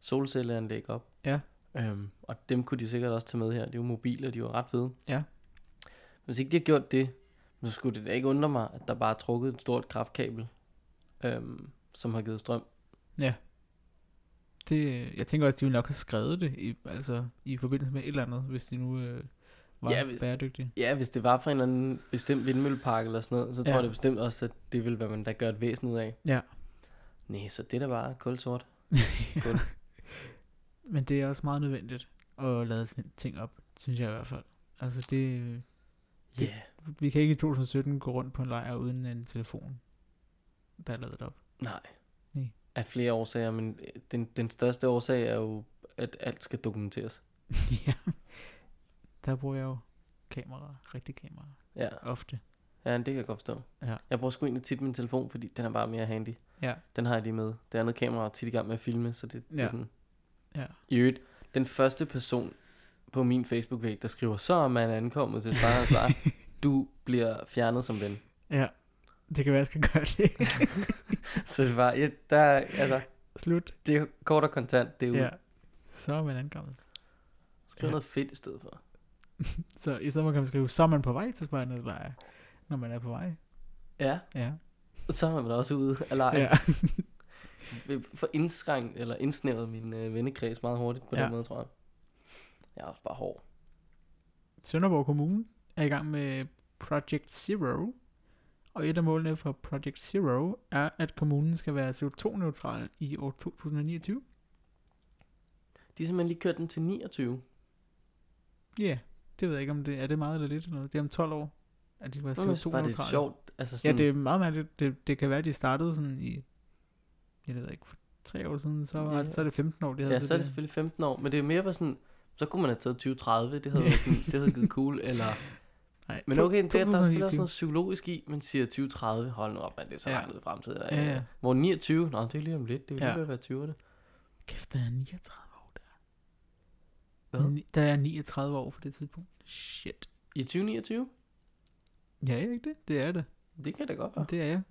solcelleanlæg op. Ja. Øhm, og dem kunne de sikkert også tage med her. Det er jo mobile, og de var ret fede. Ja. Hvis ikke de har gjort det, så skulle det da ikke undre mig, at der bare er trukket et stort kraftkabel, øhm, som har givet strøm. Det, jeg tænker også, at de ville nok have skrevet det, i, altså i forbindelse med et eller andet, hvis de nu øh, var Ja, ja, hvis- bæredygtige. Ja, hvis det var fra en eller anden bestemt vindmøllepark eller sådan noget, så tror Ja. jeg da bestemt også, at det vil være, man der gør et væsen ud af. Ja. Nej, så det er da bare kulsort. Kul. Men det er også meget nødvendigt at lade sådan ting op, synes jeg i hvert fald. Altså det, Ja, Det- vi kan ikke i 2017 gå rundt på en lejr uden en telefon, der er lavet op. nej. Nej. Af flere årsager, men øh, den, den største årsag er jo, at alt skal dokumenteres. ja. Der bruger jeg jo kamera, rigtig kamera, Ja, ofte. ja det kan jeg godt forstå. Ja. Jeg bruger sgu egentlig tit min telefon, fordi den er bare mere handy. Ja. Den har jeg lige med. Det andet kamera er tit i gang med at filme, så det, det Ja. er sådan... Ja. I øvrigt, den første person på min Facebook-væg, der skriver, så er man ankommet til Sparrens Lejr. Du bliver fjernet som ven. Ja, det kan være, jeg skal gøre det. Så det var, ja, der, er- altså, Slut. det er kort og kontant, det er jo, Ja. Så er man ankommet. skriv Ja. noget fedt i stedet for. Så i stedet for kan man skrive, så er man på vej til Spejdernes lejr, når man er på vej. Ja, Ja. så er man også ude af lejen. ja. Ja. For indskrænkt, eller indsnævret min øh, vennekreds meget hurtigt på Ja. den måde, tror jeg. Jeg er også bare hård. Sønderborg Kommune er i gang med Project Zero. Og et af målene for Project Zero er, at kommunen skal være CO2-neutral i år 2029. De har simpelthen lige kørt den til 29. Ja, yeah, det ved jeg ikke, om det er det meget eller lidt. Eller noget. Det er om 12 år, at de skal være Jeg synes bare, det er CO2-neutrale. sjovt. Altså Ja, sådan, det er meget mærkeligt. Det, det kan være, at de startede sådan i, jeg ved ikke, for tre år siden, så, var, Ja. så er det 15 år, de havde ja, så er det selvfølgelig 15 år, men det er mere bare sådan, så kunne man have taget 2030, det havde, det havde givet cool, eller... Nej, Men okay, det, der er selvfølgelig også 2029. noget psykologisk i, man siger 2030, hold nu op, man, det er så Ja. langt ud i fremtiden. Ja, ja. Hvor 29, nå, det er lige om lidt, det Ja. lige ved at være 20'erne. Kæft, der er 39 år der. Hvad? Der er 39 år på det tidspunkt. Shit. I 2029? Ja, er ikke det? Det er det. Det kan da godt Ja. være. Det er jeg.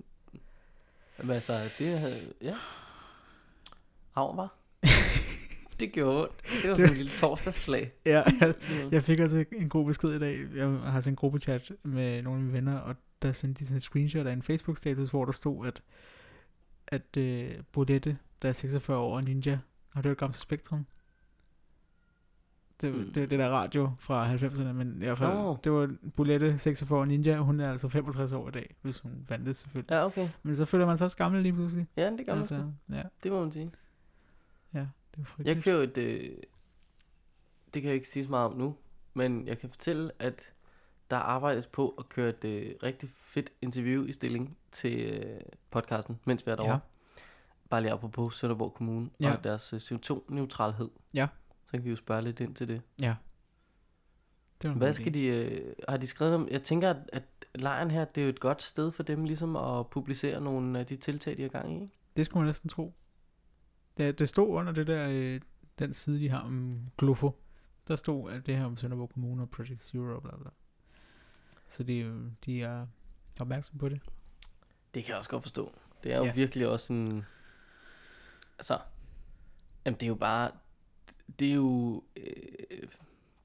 Men altså, det havde, ja. Av var. det gjorde ondt. Det var sådan en lille torsdagsslag. Ja, jeg, jeg fik også en god besked i dag. Jeg har sendt en gruppechat med nogle af mine venner, og der sendte de sådan et screenshot af en Facebook-status, hvor der stod, at, at uh, Bolette, der er 46 år, og Ninja, har du hørt Gamle Spektrum? Det, Mm. det, det der radio fra 90'erne, men i hvert fald, Nå. det var Bolette, 46 år, Ninja, hun er altså 65 år i dag, hvis hun vandt det selvfølgelig. Ja, okay. Men så føler man sig også gammel lige pludselig. Ja, det gør man. altså, ja, det må man sige. ja, det er Jeg frygteligt. kan jo et... Øh, det kan jeg ikke sige så meget om nu, men jeg kan fortælle, at der arbejdes på at køre et øh, rigtig fedt interview i stilling til øh, podcasten, mens vi er derovre. Ja. Bare lige apropos Sønderborg Kommune Ja. og deres øh, CO2-neutralhed. Ja. Så kan vi jo spørge lidt ind til det. Ja. Det Hvad skal de... Øh, har de skrevet om... Jeg tænker, at, at lejren her, det er jo et godt sted for dem ligesom at publicere nogle af de tiltag, de har gang i, ikke? Det skulle man næsten tro. Det, det stod under det der, øh, den side, de har om Glufo. Der stod at det her om Sønderborg Kommune og Project Zero og bla bla. Så de, er de er opmærksomme på det. Det kan jeg også godt forstå. Det er jo Ja. virkelig også en... altså, jamen det er jo bare, det er jo, øh,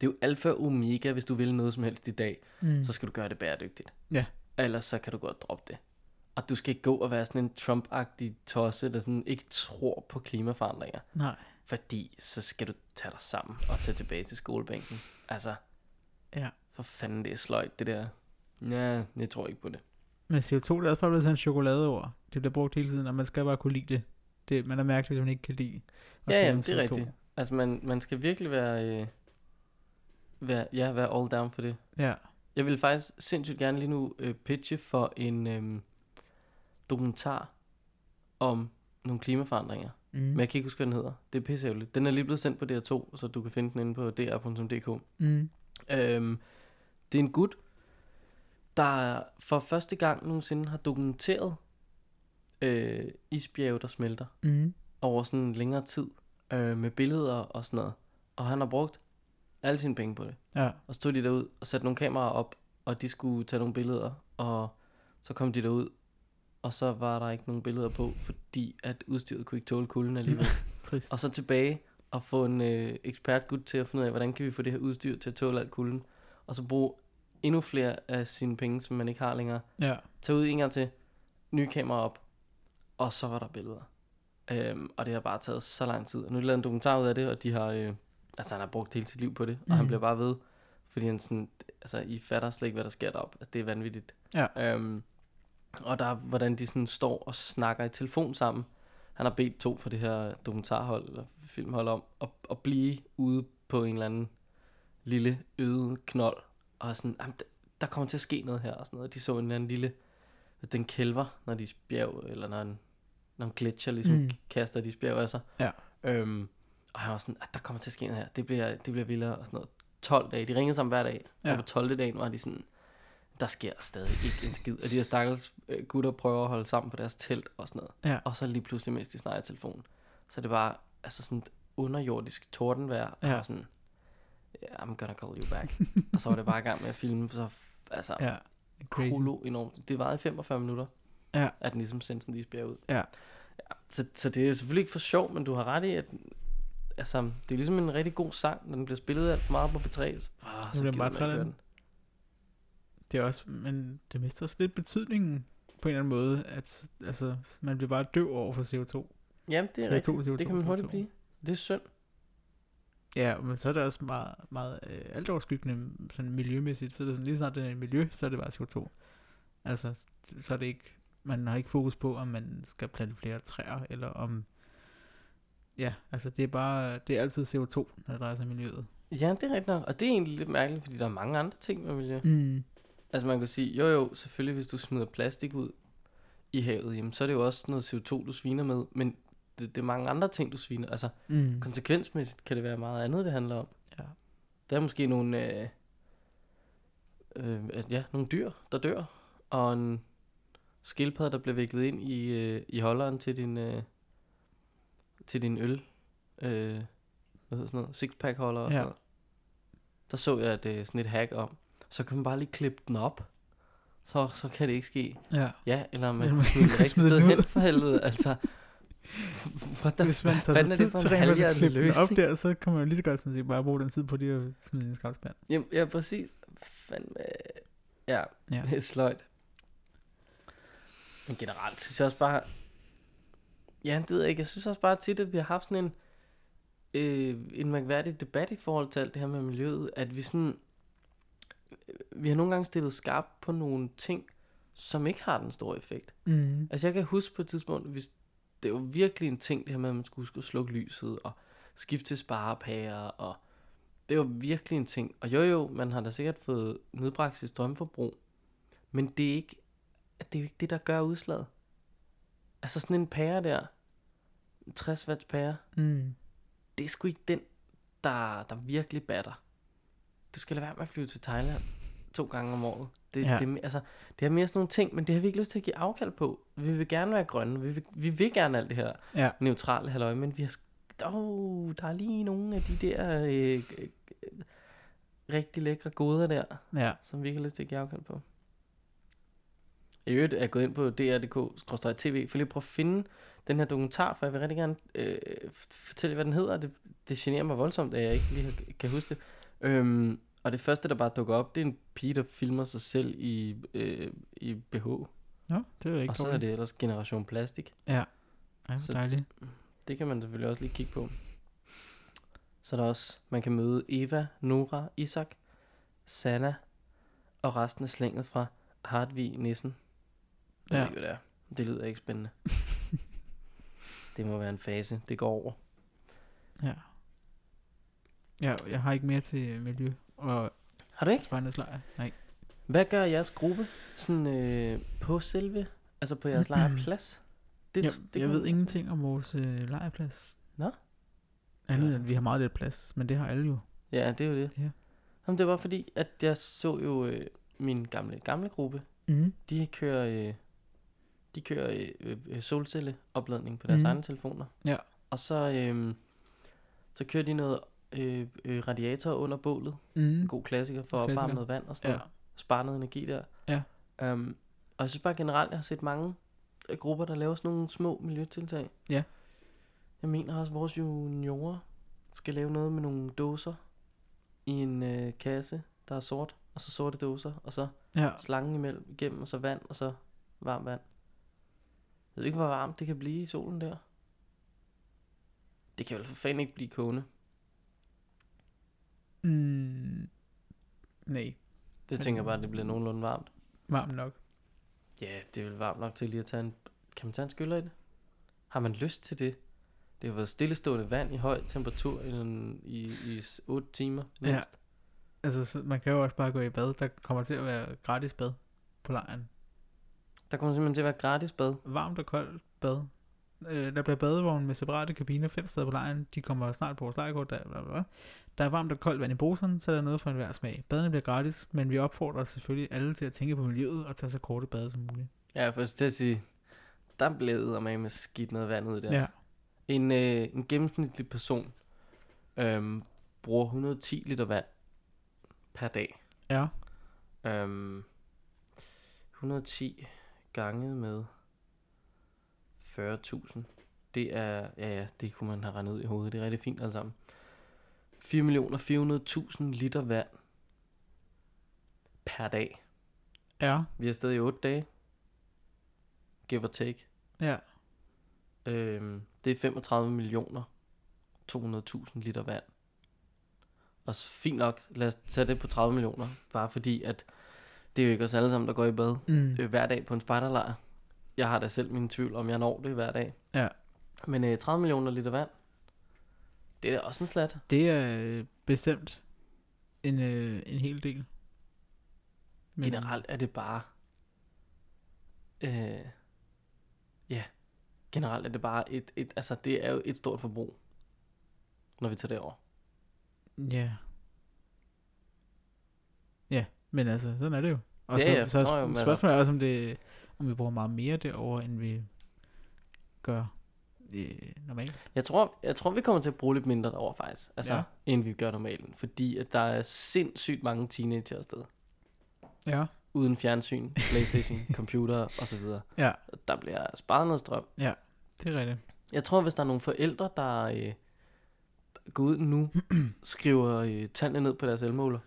det er jo alfa og omega, hvis du vil noget som helst i dag, Mm. så skal du gøre det bæredygtigt. Ja. Ellers så kan du godt droppe det. Og du skal ikke gå og være sådan en Trump-agtig tosse, der sådan ikke tror på klimaforandringer. Nej. Fordi så skal du tage dig sammen og tage tilbage til skolebænken. Altså, Ja. for fanden det er sløjt, det der. Ja, jeg tror ikke på det. Men CO2 det er også bare blevet sådan en chokoladeord. Det bliver brugt hele tiden, og man skal bare kunne lide det. det man er mærkeligt, hvis man ikke kan lide at Ja, ja, det er CO2. rigtigt. Altså, man, man skal virkelig være, øh, være, ja, være all down for det. Ja. Jeg vil faktisk sindssygt gerne lige nu øh, pitche for en øh, dokumentar om nogle klimaforandringer. Mm. Men jeg kan ikke huske, hvad den hedder. Det er pisseærgerligt. Den er lige blevet sendt på DR2, så du kan finde den inde på dr.dk. Mm. Øhm, det er en gut, der for første gang nogensinde har dokumenteret øh, isbjerge, der smelter Mm. over sådan en længere tid øh, med billeder og sådan noget. Og han har brugt alle sine penge på det. Ja. Og så tog de derud og satte nogle kameraer op, og de skulle tage nogle billeder, og så kom de derud, og så var der ikke nogen billeder på, fordi at udstyret kunne ikke tåle kulden alligevel. Trist. og så tilbage og få en øh, ekspertgud til at finde ud af, hvordan kan vi få det her udstyr til at tåle alt kulden, og så bruge endnu flere af sine penge, som man ikke har længere. Ja. Tag ud en gang til, nye kamera op, og så var der billeder. Øhm, og det har bare taget så lang tid. Og nu er de lavet en dokumentar ud af det, og de har, øh, altså han har brugt hele sit liv på det, og han Mhm. bliver bare ved, fordi han sådan, altså I fatter slet ikke, hvad der sker deroppe. Altså, det er vanvittigt. Ja. Øhm, og der er, hvordan de sådan står og snakker i telefon sammen. Han har bedt to fra det her dokumentarhold, eller filmhold om, at, at blive ude på en eller anden lille øde knold, og sådan, "Jamen, der- der kommer til at ske noget her, og sådan noget. De så en eller anden lille, den kælver, når de bjerg, eller når en, når en gletscher ligesom Mm. kaster de bjerg af sig. Ja. Øhm, og han var sådan, at der kommer til at ske noget her, det bliver, det bliver vildere, og sådan noget. 12 dage, de ringede sammen hver dag, Ja. og på 12. dagen var de sådan, der sker stadig ikke en skid. Og de her stakkels øh, gutter prøver at holde sammen på deres telt og sådan noget. Ja. Og så lige pludselig, mens de snakker i telefonen, så det bare altså sådan et underjordisk tordenvejr. Ja. Og sådan, yeah, I'm gonna call you back. og så var det bare i gang med at filme, så altså, Ja. Crazy. kolo enormt. Det varede i 45 minutter, Ja. at den ligesom sendte sådan en isbjerg ud. Ja. ja så, så det er selvfølgelig ikke for sjov, men du har ret i, at altså, det er ligesom en rigtig god sang, når den bliver spillet alt for meget på P3. Så, oh, så bliver bare træt af den. Det er også, men det mister også lidt betydningen på en eller anden måde, at altså, man bliver bare døv over for CO2. Jamen, det er CO2, rigtigt. CO2, Det kan man hurtigt CO2. blive. Det er synd. Ja, men så er det også meget, meget øh, altoverskyggende sådan miljømæssigt. Så er det sådan, lige snart det er miljø, så er det bare CO2. Altså, så er det ikke, man har ikke fokus på, om man skal plante flere træer, eller om, ja, altså det er bare, det er altid CO2, når det drejer sig om miljøet. Ja, det er rigtigt nok. Og det er egentlig lidt mærkeligt, fordi der er mange andre ting med miljø. Mm. Altså man kan sige, jo jo, selvfølgelig hvis du smider plastik ud i havet, jamen, så er det jo også noget CO2, du sviner med. Men det, det er mange andre ting, du sviner. Altså Mm. konsekvensmæssigt kan det være meget andet, det handler om. Ja. Der er måske nogle, øh, øh, ja, nogle dyr, der dør. Og en skildpadde, der bliver viklet ind i, øh, i holderen til din, øh, til din øl. Øh, hvad hedder sådan noget? Sixpack holder og Ja. sådan noget. Der så jeg et, øh, sådan et hack om. Så kan man bare lige klippe den op. Så, så kan det ikke ske. Ja. Ja, eller man man kan rigtigt smide den hen for helvede. Altså, what the Hvis man tager sig tid til en rent faktisk at klippe den op der, så kan man jo lige så godt sådan set bare bruge den tid på det at smide den i skraldespand. Ja, ja præcis. Fandme. Ja, Ja. det er sløjt. Men generelt synes jeg også bare... Ja, det ved jeg ikke. Jeg synes også bare tit, at vi har haft sådan en, øh, en mærkværdig debat i forhold til alt det her med miljøet, at vi sådan... Vi har nogle gange stillet skarp på nogle ting, som ikke har den store effekt. Mm. Altså jeg kan huske på et tidspunkt, hvis det var virkelig en ting, det her med, at man skulle huske at slukke lyset, og skifte til sparepærer, og det var virkelig en ting. Og jo jo, man har da sikkert fået nedbragt sit strømforbrug, men det er ikke, det er jo ikke det, der gør udslaget. Altså sådan en pære der, en 60 watts pære, Mm. det er sgu ikke den, der, der virkelig batter. Du skal lade være med at flyve til Thailand to gange om året. Det, Ja. det, er altså, det er mere sådan nogle ting, men det har vi ikke lyst til at give afkald på. Vi vil gerne være grønne, vi vil, vi vil gerne alt det her Ja. neutrale halløj, men vi har... Oh, der er lige nogle af de der øh, øh, rigtig lækre goder der, Ja. som vi ikke har lyst til at give afkald på. I øvrigt er jeg gået ind på dr.dk-tv for lige at prøve at finde den her dokumentar, for jeg vil rigtig gerne øh, fortælle, hvad den hedder. Det, det generer mig voldsomt, at jeg ikke lige kan huske det. Øhm, og det første, der bare dukker op, det er en pige, der filmer sig selv i, øh, i BH. Nå, det er ikke Og så er det ellers Generation Plastik. Ja, ja Så- dejligt. Det kan man selvfølgelig også lige kigge på. Så er der også, man kan møde Eva, Nora, Isak, Sanna og resten af slænget fra Hartvig Nissen. Jeg Ja. ved ikke, hvad det er. Det lyder ikke spændende. det må være en fase. Det går over. Ja. Ja, jeg har ikke mere til miljø og Har du ikke? spejderslejr. Nej. Hvad gør jeres gruppe sådan øh, på selve, altså på jeres lejrplads? Det, jeg, det jeg ved ingenting om vores øh, lejrplads. Nå. Andet end, at vi har meget lidt plads, men det har alle jo. Ja, det er jo det. Ja. Jamen, det var fordi, at jeg så jo øh, min gamle, gamle gruppe, Mm. De kører, øh, de kører øh, øh, solcelleopladning på deres mm. egne telefoner. Ja. Og så, øh, så kører de noget øh, øh, radiator under bålet. Mm. En god klassiker for at Klassiker. opvarme noget vand og sådan Ja. noget. Spare noget energi der. Ja. Um, og jeg synes bare generelt, jeg har set mange øh, grupper, der laver sådan nogle små miljøtiltag. Ja. Jeg mener også, at vores juniorer skal lave noget med nogle dåser i en øh, kasse, der er sort, og så sorte dåser, og så Ja. slangen imellem, igennem, og så vand, og så varmt vand. Jeg ved ikke, hvor varmt det kan blive i solen der. Det kan vel for fanden ikke blive kogende. Mm. Nej, Det tænker jeg bare, at det bliver nogenlunde varmt. varmt nok. Ja, det er vel varmt nok til lige at tage en... Kan man tage en skyller i det? Har man lyst til det? Det har været stillestående vand i høj temperatur i, i, i s- 8 timer Ja. mindst. Altså, så man kan jo også bare gå i bad. Der kommer til at være gratis bad på lejren. Der kommer simpelthen til at være gratis bad. Varmt og koldt bad. Øh, der bliver badevogn med separate kabiner fem steder på lejren. De kommer snart på vores lejrkort. Der, bla, bla, bla. der er varmt og koldt vand i bruseren, så er der noget for enhver smag. Badene bliver gratis, men vi opfordrer selvfølgelig alle til at tænke på miljøet og tage så korte bade som muligt. Ja, for til at sige, der blev der med skidt noget vand ud der. Ja. En, øh, en gennemsnitlig person øhm, bruger 110 liter vand per dag. Ja. Øhm, 110 ganget med 40.000. Det er, ja ja, det kunne man have regnet ud i hovedet. Det er rigtig fint alt sammen. 4.400.000 liter vand per dag. Ja. Vi er stadig i 8 dage. Give or take. Ja. Øhm, det er 35 millioner 200.000 liter vand. Og fint nok, lad os tage det på 30 millioner. Bare fordi, at det er jo ikke os alle sammen, der går i bad Mm. øh, hver dag på en spejderlejr. Jeg har da selv min tvivl, om jeg når det hver dag. Ja. Men øh, 30 millioner liter vand, det er da også en slat. Det er øh, bestemt en, øh, en hel del. Men... Generelt er det bare... Øh, ja, generelt er det bare et, et... Altså, det er jo et stort forbrug, når vi tager det over. Ja. Ja, men altså, sådan er det jo. Og Ja, så, ja. så er Nå, sp- men- spørgsmålet er også, om, det, om vi bruger meget mere derover end vi gør øh, normalt. Jeg tror, jeg tror, vi kommer til at bruge lidt mindre derovre faktisk, altså, Ja. ja. end vi gør normalt. Fordi at der er sindssygt mange teenager afsted. Ja. Uden fjernsyn, Playstation, computer osv. Ja, Der bliver sparet noget strøm. det er rigtigt. Jeg tror, hvis der er nogle forældre, der øh, går ud nu, skriver øh, tallene ned på deres elmåler,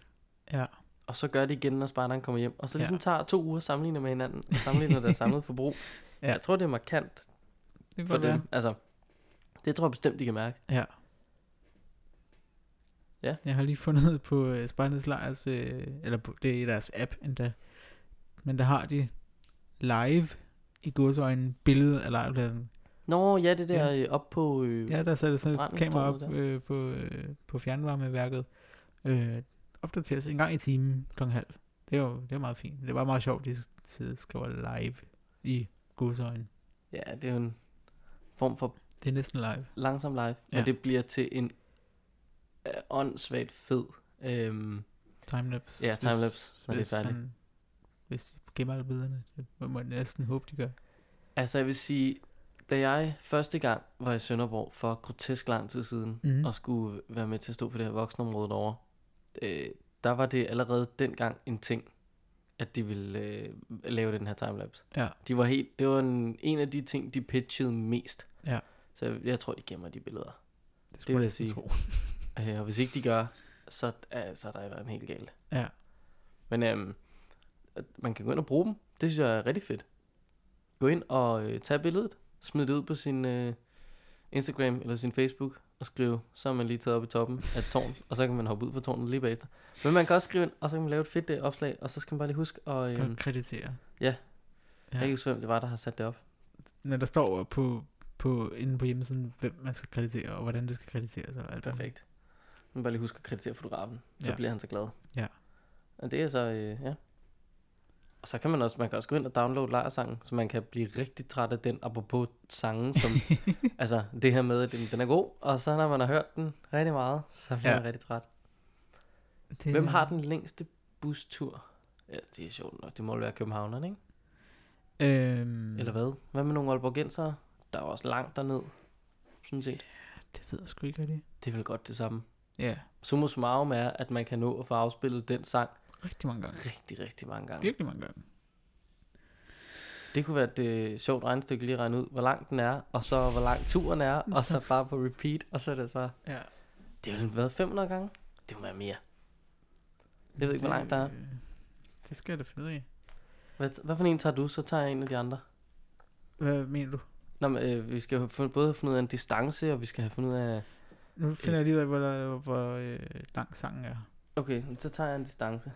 Ja. Og så gør det igen, når spejderen kommer hjem, og så Ja. ligesom tager to uger sammenligner med hinanden, og sammenligner deres samlede forbrug. Ja. ja. Jeg tror, det er markant Det for godt være. dem. Altså, det tror jeg bestemt, de kan mærke. Ja. Ja. Jeg har lige fundet på uh, Spejlets Lejrs, øh, eller på, det er i deres app endda, men der har de live i godsøjne billede af lejrpladsen. Nå, ja, det der ja. op på... Øh, Ja, der satte sådan et kamera op øh, på, øh, på fjernvarmeværket. Øh, opdateres en gang i timen kl. halv. Det er jo det er meget fint. Det var meget sjovt, de sidder og skriver live i godsøjne. Ja, det er jo en form for Det er næsten live. langsom live, ja. Men det bliver til en øh, åndssvagt fed. Øhm, Timelapse. Ja, timelapse, hvis- når det er færdigt. han- Hvis de gemmer alle billederne. Det må man næsten håbe, de gør. altså, jeg vil sige, da jeg første gang var i Sønderborg for grotesk lang tid siden, mm. og skulle være med til at stå for det her voksenområde derovre, øh, der var det allerede dengang en ting, at de ville øh, lave den her timelapse. Ja. De var helt, det var en, en af de ting, de pitchede mest. Ja. Så jeg, jeg tror, de gemmer de billeder. Det, Det vil jeg sige. Tro. Øh, og hvis ikke de gør, så, øh, så er der været en helt galt. Ja. Men at man kan gå ind og bruge dem. Det synes jeg er rigtig fedt. Gå ind og øh, tage billedet, smid det ud på sin øh, Instagram eller sin Facebook og skrive, så er man lige taget op i toppen af et tårn, og så kan man hoppe ud fra tårnet lige bagefter. Men man kan også skrive ind, og så kan man lave et fedt øh, opslag, og så skal man bare lige huske, og øh, kreditere. ja. ja. jeg kan ikke huske, hvem det var, der har sat det op. Når der står på, på, inde på hjemmesiden, hvem man skal kreditere, og hvordan det skal krediteres. Og alt. Perfekt. Man bare lige huske at kreditere fotografen, så Ja. bliver han så glad. Ja. Og det er så, øh, ja. Og så kan man også, man kan også gå ind og downloade lejersangen, så man kan blive rigtig træt af den, apropos sangen, som, altså det her med, at den, den er god, og så når man har hørt den rigtig meget, så bliver Ja. ja. man rigtig træt. Det, Hvem har den længste bustur? Ja, det er sjovt nok, det må være københavnerne, ikke? Øhm, Eller hvad? Hvad med nogle Aalborgensere? Der er også langt derned, sådan set. Det ved jeg sgu ikke rigtig. Det er vel godt det samme. Ja, Summa summarum er, at man kan nå at få afspillet den sang rigtig mange gange. rigtig, rigtig mange gange. Virkelig mange gange. Det kunne være et øh, sjovt regnestykke lige at regne ud, hvor lang den er, og så hvor lang turen er, og så bare på repeat, og så er det så... Ja. Det har været 500 gange? Det må være mere. Jeg ved ikke, hvor langt der er. Øh, Det skal jeg da finde ud af. Hvad, hvad for en tager du, så tager jeg en af de andre. Hvad mener du? Nå, men, øh, vi skal både have fundet ud af en distance, og vi skal have fundet ud af... Nu finder jeg lige ud af, hvor, der, hvor øh, lang sangen er. Okay, så tager jeg en distance.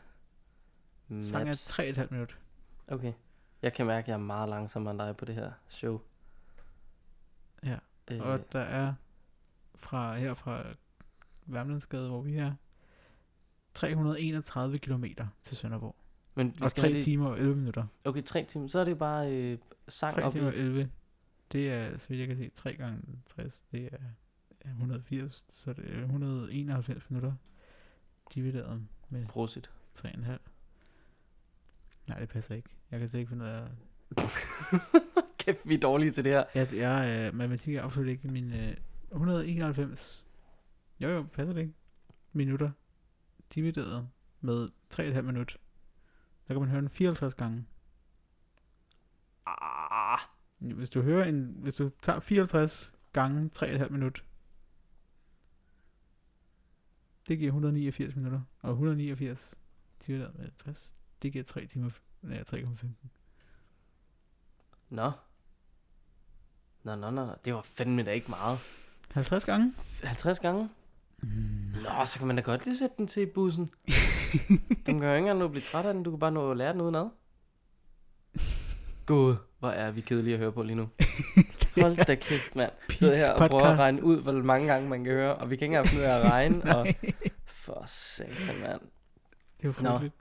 Maps. er 3,5 minutter. Okay. Jeg kan mærke, at jeg er meget langsommere end dig på det her show. Ja. Øh, Og der er fra her fra Værmlandsgade, hvor vi er, 331 km til Sønderborg. men vi Og skal 3 have lige- timer og 11 minutter. Okay, tre timer. Så er det bare øh, sang 3 op timer og i... 11. Det er, så vidt jeg kan se, 3 gange 60. Det er ja, 180, så det er 191 minutter. Divideret med Prosit. 3,5. Nej, det passer ikke. Jeg kan slet ikke finde ud af... Kæft, vi er dårlige til det her. Jeg, jeg, øh, matematik er absolut ikke min... Øh, 191. Jo, jo, passer det ikke? Minutter. Divideret med 3,5 minut. Der kan man høre den 54 gange. Ah, Hvis du hører en... Hvis du tager 54 gange 3,5 minut. Det giver 189 minutter. Og 189 divideret med 60. Det giver 3 timer... Ja, 3,15. Nå. Nå, nå, nå. Det var fandme da ikke meget. 50 gange? 50 gange? Mm. Nå, så kan man da godt lige sætte den til i bussen. du kan jo ikke engang nå at blive træt af den. Du kan bare nå at lære den udenad. Gud, hvor er vi kedelige at høre på lige nu. Hold da kæft, mand. Sidder her og prøver at podcast. regne ud, hvor mange gange man kan høre, og vi kan ikke engang finde ud af at regne, og for satan, mand. det var Nå. frygteligt.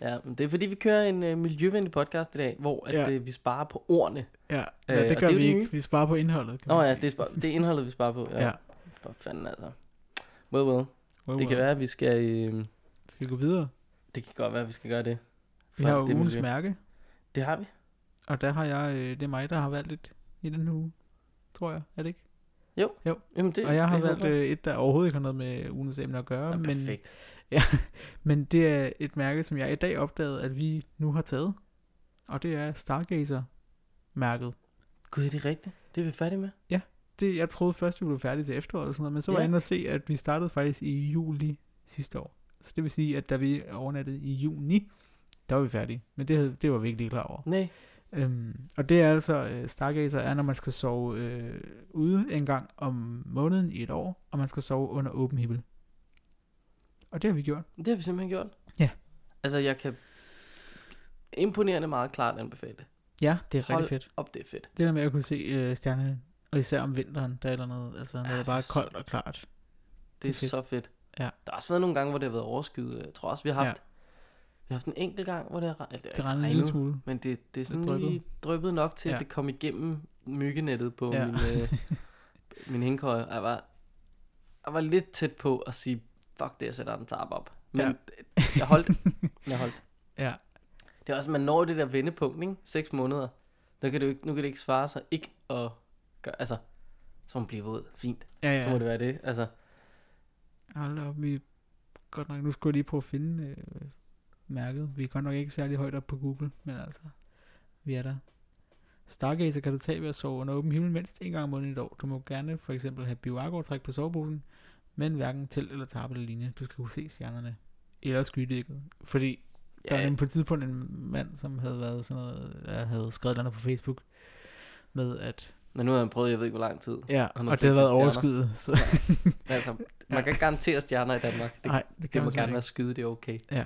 Ja, men det er fordi, vi kører en uh, miljøvenlig podcast i dag, hvor at, Ja. uh, vi sparer på ordene. Ja, Øh, ja det gør det er jo vi det ikke. Vi sparer på indholdet. Kan Nå ja, det er, spar- det er indholdet, vi sparer på. Ja. Ja. For fanden altså. Well, well. Wow, Det kan wow. være, at vi skal... Øh, Skal vi gå videre? det kan godt være, at vi skal gøre det. Vi For har jo det ugens miljø. mærke, Det har vi. og der har jeg, øh, det er mig, der har valgt et i den uge, tror jeg, er det ikke? Jamen, det, og jeg har det valgt øh, et, der overhovedet ikke har noget med ugens emne at gøre, Ja, men, perfekt. men det er et mærke, som jeg i dag opdagede, at vi nu har taget, og det er Stargazer-mærket. Gud, er det rigtigt? Det er vi færdige med? Det, jeg troede først, vi blev færdige til efteråret og sådan noget, men så var Ja. jeg inde og se, at vi startede faktisk i juli sidste år. Så det vil sige, at da vi overnattede i juni, der var vi færdige. Men det, det var vi ikke lige klar over. Nej. Øhm, og det er altså, øh, Stargazer er, når man skal sove øh, ude en gang om måneden i et år, og man skal sove under åben himmel. Og det har vi gjort. Det har vi simpelthen gjort. Ja. Altså, jeg kan imponerende meget klart anbefale det. Ja, det er rigtig Hold fedt. op, det er fedt. Det der med at kunne se øh, stjernerne, og især om vinteren, der er der noget, altså når Ja, det er det bare er så koldt og klart. Det er, er fedt. så fedt. Ja. Der har også været nogle gange, hvor det har været overskyet. Jeg tror også, vi har haft, vi har haft en enkelt gang, hvor det har regnet. Det regner en lille smule. Men det, det er sådan dryppet. lige dryppet nok til, Ja. at det kom igennem myggenettet på Ja. ja. min, øh, min hængekøje. Jeg var, jeg var lidt tæt på at sige, fuck det, jeg sætter en tarp op. Men Ja. jeg holdt. Jeg holdt. Ja, Det er også, man når det der vendepunkt, ikke? Seks måneder. Der kan det ikke, nu kan det ikke svare sig ikke at gøre, altså, så må man blive våd. Fint. ja, Ja. Så må det være det. Altså, Hold op, vi... Godt nok, nu skulle jeg lige prøve at finde, øh, mærket. Vi er godt nok ikke særlig højt op på Google, men altså, vi er der. Stargazer kan du tage ved at sove under åben himmel mindst en gang om måneden i et år. Du må gerne for eksempel have bioargårdtræk på soveposen, men hverken telt eller tarp eller lignende. Du skal kunne se stjernerne. Eller skydækket. Fordi der er Ja, nemlig på et tidspunkt en mand, som havde været sådan noget, der havde skrevet noget på Facebook, med at, men nu har han prøvet, jeg ved ikke hvor lang tid. ja, har og det set været overskyet, så Altså, man kan ikke garantere stjerner i Danmark. Det, nej, det det kan må man gerne være simpelthen skyde, det er okay. ikke. Ja,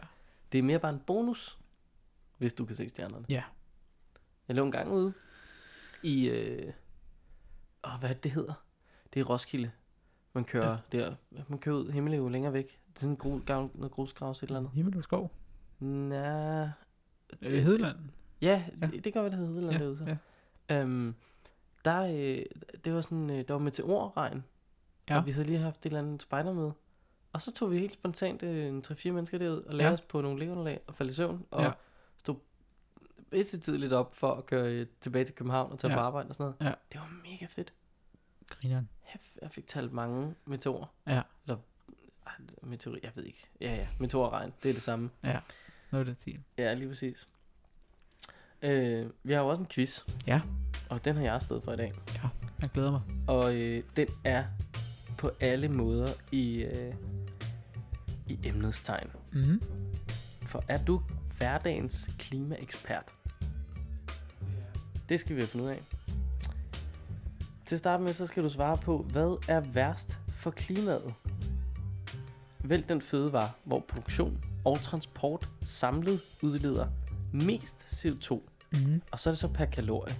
Det er mere bare en bonus, hvis du kan se stjernerne. ja. Jeg lå en gang ude i, øh, åh, hvad er det, det hedder? Det er Roskilde. Man kører ja. der, man kører ud, himmel jo længere væk. Det er sådan en gru, gammel, noget grusgravs et eller andet. Himmel og skov. Nå, Øh, Hedeland. Ja, Ja. det, det gør, hvad det hedder Hedeland Ja, derude så. ja. Øhm, der, øh, det var sådan, øh, der var meteorregn. Ja. Og vi havde lige haft et eller andet spejder med. Og så tog vi helt spontant øh, en 3-4 mennesker derud og lagde Ja. os på nogle liggeunderlag og faldt i søvn. Og Ja. stod pisse tidligt op for at køre øh, tilbage til København og tage Ja. på arbejde og sådan noget. Ja. Det var mega fedt. Grineren. Jeg fik talt mange meteorer. Ja. Eller, ej, meteor, jeg ved ikke. Ja, ja, meteorregn, det er det samme. Noget af den stil. Ja, lige præcis. Øh, vi har jo også en quiz. Ja. Og den har jeg stået for i dag. Jeg glæder mig. Og øh, den er på alle måder i, øh, i emnets tegn. Mm-hmm. For er du hverdagens klimaekspert? Det skal vi have fundet ud af. Til at starte med, så skal du svare på, hvad er værst for klimaet? Vælg den fødevare, hvor produktion og transport samlet udleder mest CO2. Mm-hmm. Og så er det så per kalorie.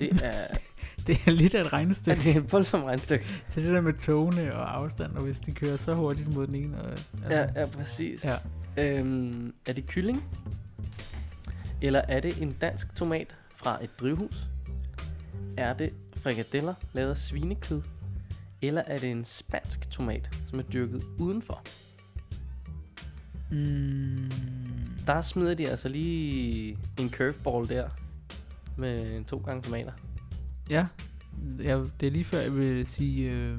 Det er, Det er lidt af et er regnestykke. det et voldsomt regnestykke. Det er det der med togene og afstand, og hvis de kører så hurtigt mod den ene. Og, altså, Ja, ja, præcis. Ja. Øhm, er det kylling? Eller er det en dansk tomat fra et drivhus? Er det frikadeller lavet af svinekød? Eller er det en spansk tomat, som er dyrket udenfor? Mm, Der smider de altså lige en curveball der med to gange tomater. ja, ja, det er lige før, jeg vil sige, øh,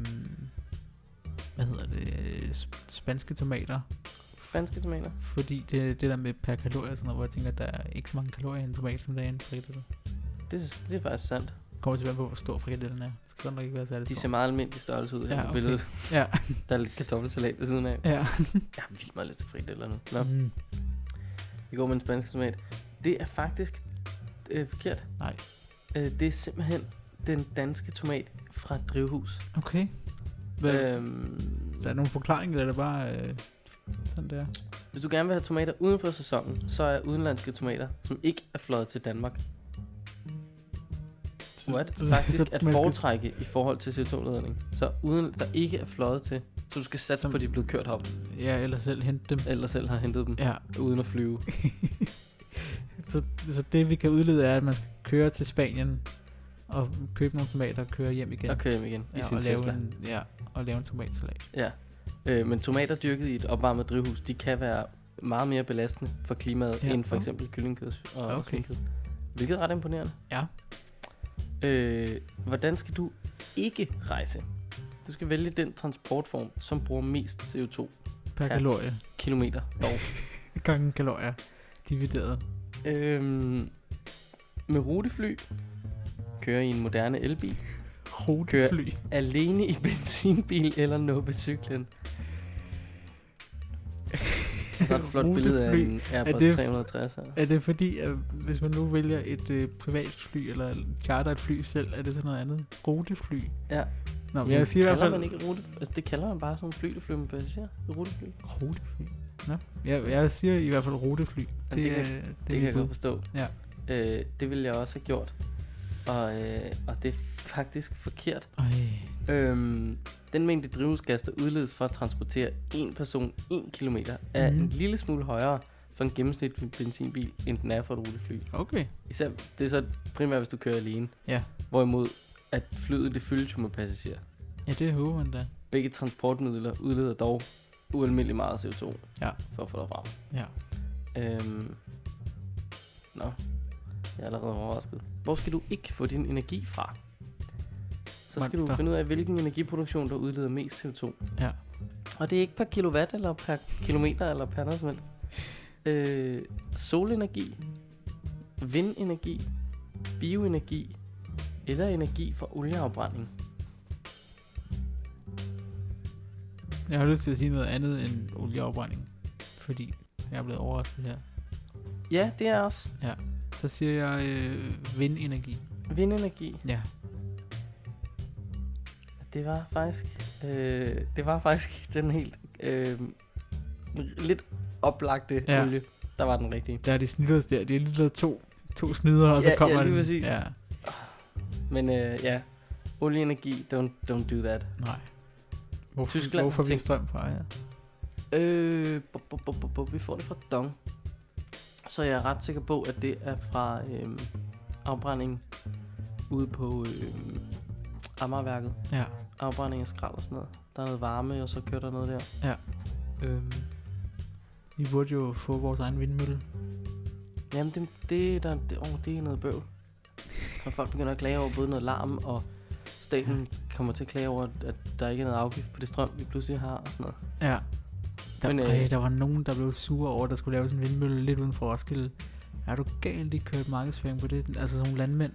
hvad hedder det, øh, sp- spanske tomater. Spanske tomater. Fordi det, det der med per kalorie og sådan noget, hvor jeg tænker, at der er ikke så mange kalorier i en tomat, som der er i en frikadelle. Det, det er faktisk sandt. Kommer til at være på, hvor stor frikadellen er. Det skal godt nok ikke være særlig De stor. ser meget almindelig størrelse ud her Ja, på okay. billedet. Ja, Der er lidt kartoffelsalat ved siden af. ja. Jeg har vildt meget lidt til frikadeller nu. Nå. Mm, Vi går med en spansk tomat. Det er faktisk øh, forkert. nej. Øh, det er simpelthen den danske tomat fra et drivhus. Okay. Hvad, Øhm, så er der nogle forklaringer, eller er det bare øh, sådan der? hvis du gerne vil have tomater uden for sæsonen, så er udenlandske tomater, som ikke er fløjet til Danmark, Så- faktisk så at skal- foretrække i forhold til CO2-ledning. Så uden der ikke er fløjet til, så du skal satse Som- på, at de er blevet kørt op, Ja, eller selv hente dem. eller selv har hentet dem, Ja, uden at flyve. så, så det vi kan udlede er, at man skal køre til Spanien og købe nogle tomater og køre hjem igen. Og køre hjem igen i ja, sin og lave Tesla. en, ja, og lave en tomatsalat. Ja, øh, men tomater dyrket i et opvarmet drivhus, de kan være meget mere belastende for klimaet, Ja, end for eksempel kyllingkød og Okay. okay. svinekød. Hvilket er ret imponerende. Ja. Øh, hvordan skal du ikke rejse? Du skal vælge den transportform, som bruger mest CO2 Per Ja. kalorie. kilometer dog. Gange kalorier. Divideret. øhm, med rutefly, køre i en moderne elbil, Rutefly. alene i benzinbil eller nå på cyklen. Er et flot billede af en Airbus det- 360 her. Er det fordi, at hvis man nu vælger et øh, privatfly eller charter et fly selv, er det så noget andet? Rutefly? Ja. Nå, men Jamen, jeg siger i hvert fald... man ikke rute, altså, det kalder man bare sådan fly, der flyver med passagerer. Rutefly. Rutefly? Nå, jeg, jeg siger i hvert fald rutefly. Det, det er, kan- det, Det, er det kan jeg godt forstå. Ja. Øh, det ville jeg også have gjort. Og, øh, og det er faktisk forkert. Ej, Øhm, den mængde drivhusgas, der udledes fra at transportere en person 1 km, er Mhm. en lille smule højere for en gennemsnitlig benzinbil, end den er for et rutefly. okay. Især, det er så primært, hvis du kører alene. Ja. Hvorimod, at flyet, det fyldes jo med passagerer. Ja, det håber man da. Begge transportmidler udleder dog ualmindelig meget CO2 Ja. for at få dig frem. Ja. Øhm, nå, jeg er allerede overrasket. Hvor skal du ikke få din energi fra? Så skal Monster. du finde ud af, hvilken energiproduktion, der udleder mest CO2. Ja. Og det er ikke per kilowatt, eller per kilometer, eller per noget som helst. øh, solenergi, vindenergi, bioenergi eller energi fra olieafbrænding. Jeg har lyst til at sige noget andet end olieafbrænding. Fordi jeg er blevet overrasket her. Ja, det er også Så siger jeg øh, vindenergi. vindenergi. Ja. Det var faktisk, øh, det var faktisk den helt øh, lidt oplagte Ja. olie, der var den rigtige. Der er de snyder os der. De er lige to, to snyder, og så Ja, kommer ja, lige den. Ja, Men øh, ja, olieenergi, don't, don't do that. nej. Hvor, Tyskland hvor har får vi strøm fra, ja? Øh, bu, bu, bu, bu, bu, vi får det fra Dong. Så jeg er ret sikker på, at det er fra øh, afbrænding ude på øh, Amagerværket. Ja. Afbrænding af skrald og sådan noget. Der er noget varme, og så kører der noget der. Ja. Øhm, Vi burde jo få vores egen vindmølle. Jamen, det, det, der, det, oh, det er noget bøv. Og folk begynder at klage over både noget larm, og staten kommer til at klage over, at- der ikke er noget afgift på det strøm, vi pludselig har og sådan noget. Ja. Der, Men, øh, øh, der var nogen, der blev sure over, at der skulle laves en vindmølle lidt uden for Roskilde. Er du galt, de kørte markedsføring på det? Altså sådan nogle landmænd.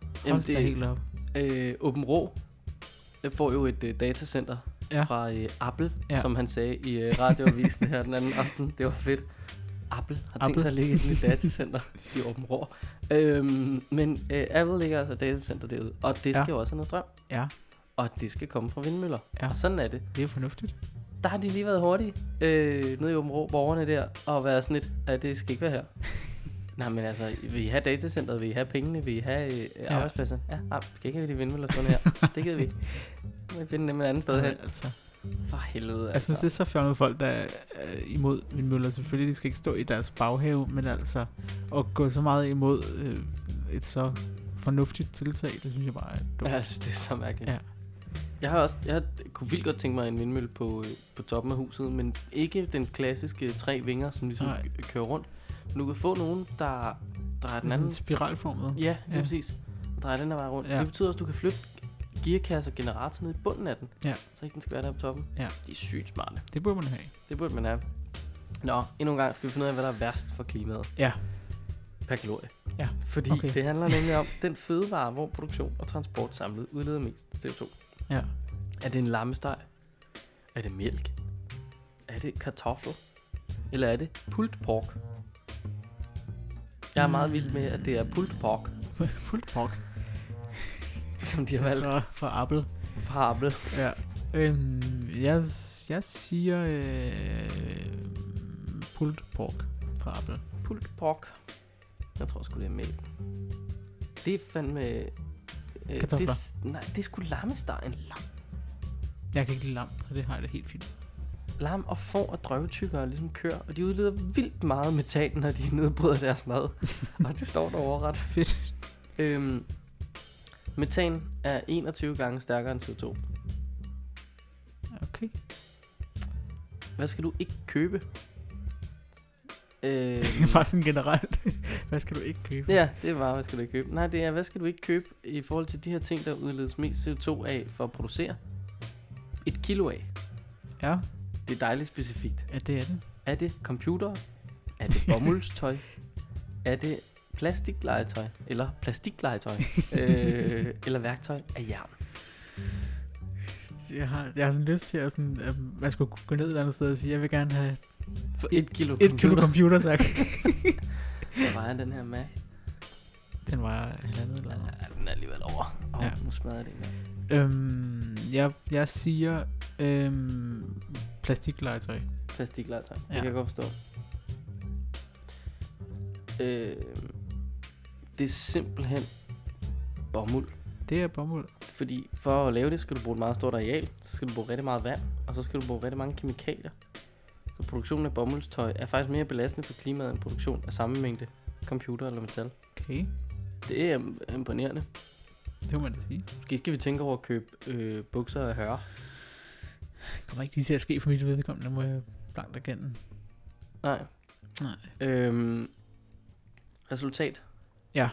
Hold Jamen, det... helt op. Øh, Åben Rå får jo et øh, datacenter Ja. ja. fra øh, Apple, Ja. ja. som han sagde i øh, radioavisen her den anden aften. Det var fedt. Apple har tænkt Apple. sig at lægge et nyt datacenter i Åben Rå. Øhm, men øh, Apple ligger altså datacenter derude, og det Ja. skal jo også have noget strøm. Ja, Og det skal komme fra vindmøller. Ja. Og sådan er det. det er fornuftigt. Der har de lige været hurtige øh, nede i Åben Rå, borgerne der, og været sådan lidt, at det skal ikke være her. Nej, men altså, vil I have datacenteret? Vil I have pengene? Vil I have øh, Ja. arbejdspladser? Ja, vi skal ikke have de vindmøller stående her. Det gider vi ikke. Vi må finde dem et andet sted hen. Altså, For helvede, altså. jeg synes, det er så fjollet folk, der er øh, imod vindmøller. Selvfølgelig, de skal ikke stå i deres baghave, men altså at gå så meget imod øh, et så fornuftigt tiltag, det synes jeg bare er dumt. Ja, altså, det er så mærkeligt. Ja. Jeg har også, jeg kunne vildt godt tænke mig en vindmølle på, øh, på toppen af huset, men ikke den klassiske tre vinger, som ligesom Nej. kører rundt. Men du kan få nogen, der drejer den anden spiralformet. Ja, lige Ja. præcis. Drejer den her vej rundt. Ja. Det betyder også, at du kan flytte gearkasse og generator ned i bunden af den. Ja. Så ikke den skal være der på toppen. Ja. De er sygt smarte. Det burde man have. Det burde man have. Nå, endnu en gang skal vi finde ud af, hvad der er værst for klimaet. Ja. Per kalorie. Ja, Fordi okay. det handler nemlig om den fødevare, hvor produktion og transport samlet udleder mest CO2. Ja. Er det en lammesteg? Er det mælk? Er det kartofler? Eller er det pulled pork? Jeg er meget vild med, at det er pulled pork, Fuldt prok. som de har valgt Fra, fra Apple. fra Apple. Ja. Øhm, jeg, jeg siger øh, pulled pork fra Apple. Pulled pork. Jeg tror sgu, det er mælk. Det er fandme... Øh, Kartofler. Det, nej, det er sgu lammestegen. Jeg kan ikke lide lam, så det har jeg det helt fint. Lam og får og drøvtykkere ligesom kører, og de udleder vildt meget metan, når de nedbryder deres mad. og det står der overret. Fedt. Øhm, metan er 21 gange stærkere end CO2. Okay. Hvad skal du ikke købe? Øhm, Bare sådan generelt. Hvad skal du ikke købe? ja, det er bare, hvad skal du ikke købe? Nej, det er, hvad skal du ikke købe i forhold til de her ting, der udledes mest CO2 af for at producere? Et kilo af. Ja, Det er dejligt specifikt. ja det er det. Er det computer? Er det bomuldstøj? er det plastiklegetøj? Eller plastiklegetøj? øh, eller værktøj af jern? Jeg har, jeg har sådan lyst til at, sådan, at man skulle gå ned et andet sted og sige, jeg vil gerne have For Et- et, kilo et kilo computer. computer, tak. Hvad vejer den her med? Den var halvandet eller noget. Ja, den er alligevel over. Åh, Ja. nu smadrer det ikke. Øhm, jeg, jeg siger øhm, plastiklegetøj. Plastiklegetøj. Det Ja. kan jeg godt forstå. Øh, det er simpelthen bomuld. Det er bomuld. Fordi for at lave det, skal du bruge et meget stort areal. Så skal du bruge rigtig meget vand. Og så skal du bruge rigtig mange kemikalier. Så produktionen af bomuldstøj er faktisk mere belastende for klimaet end produktion af samme mængde computer eller metal. Okay, Det er im- imponerende. det må man da sige. Måske skal vi tænke over at købe øh, bukser af høre. Det kommer ikke lige til at ske for mit vedkommende, må jeg blankt erkende. Nej. Nej. Øhm, resultat. Ja.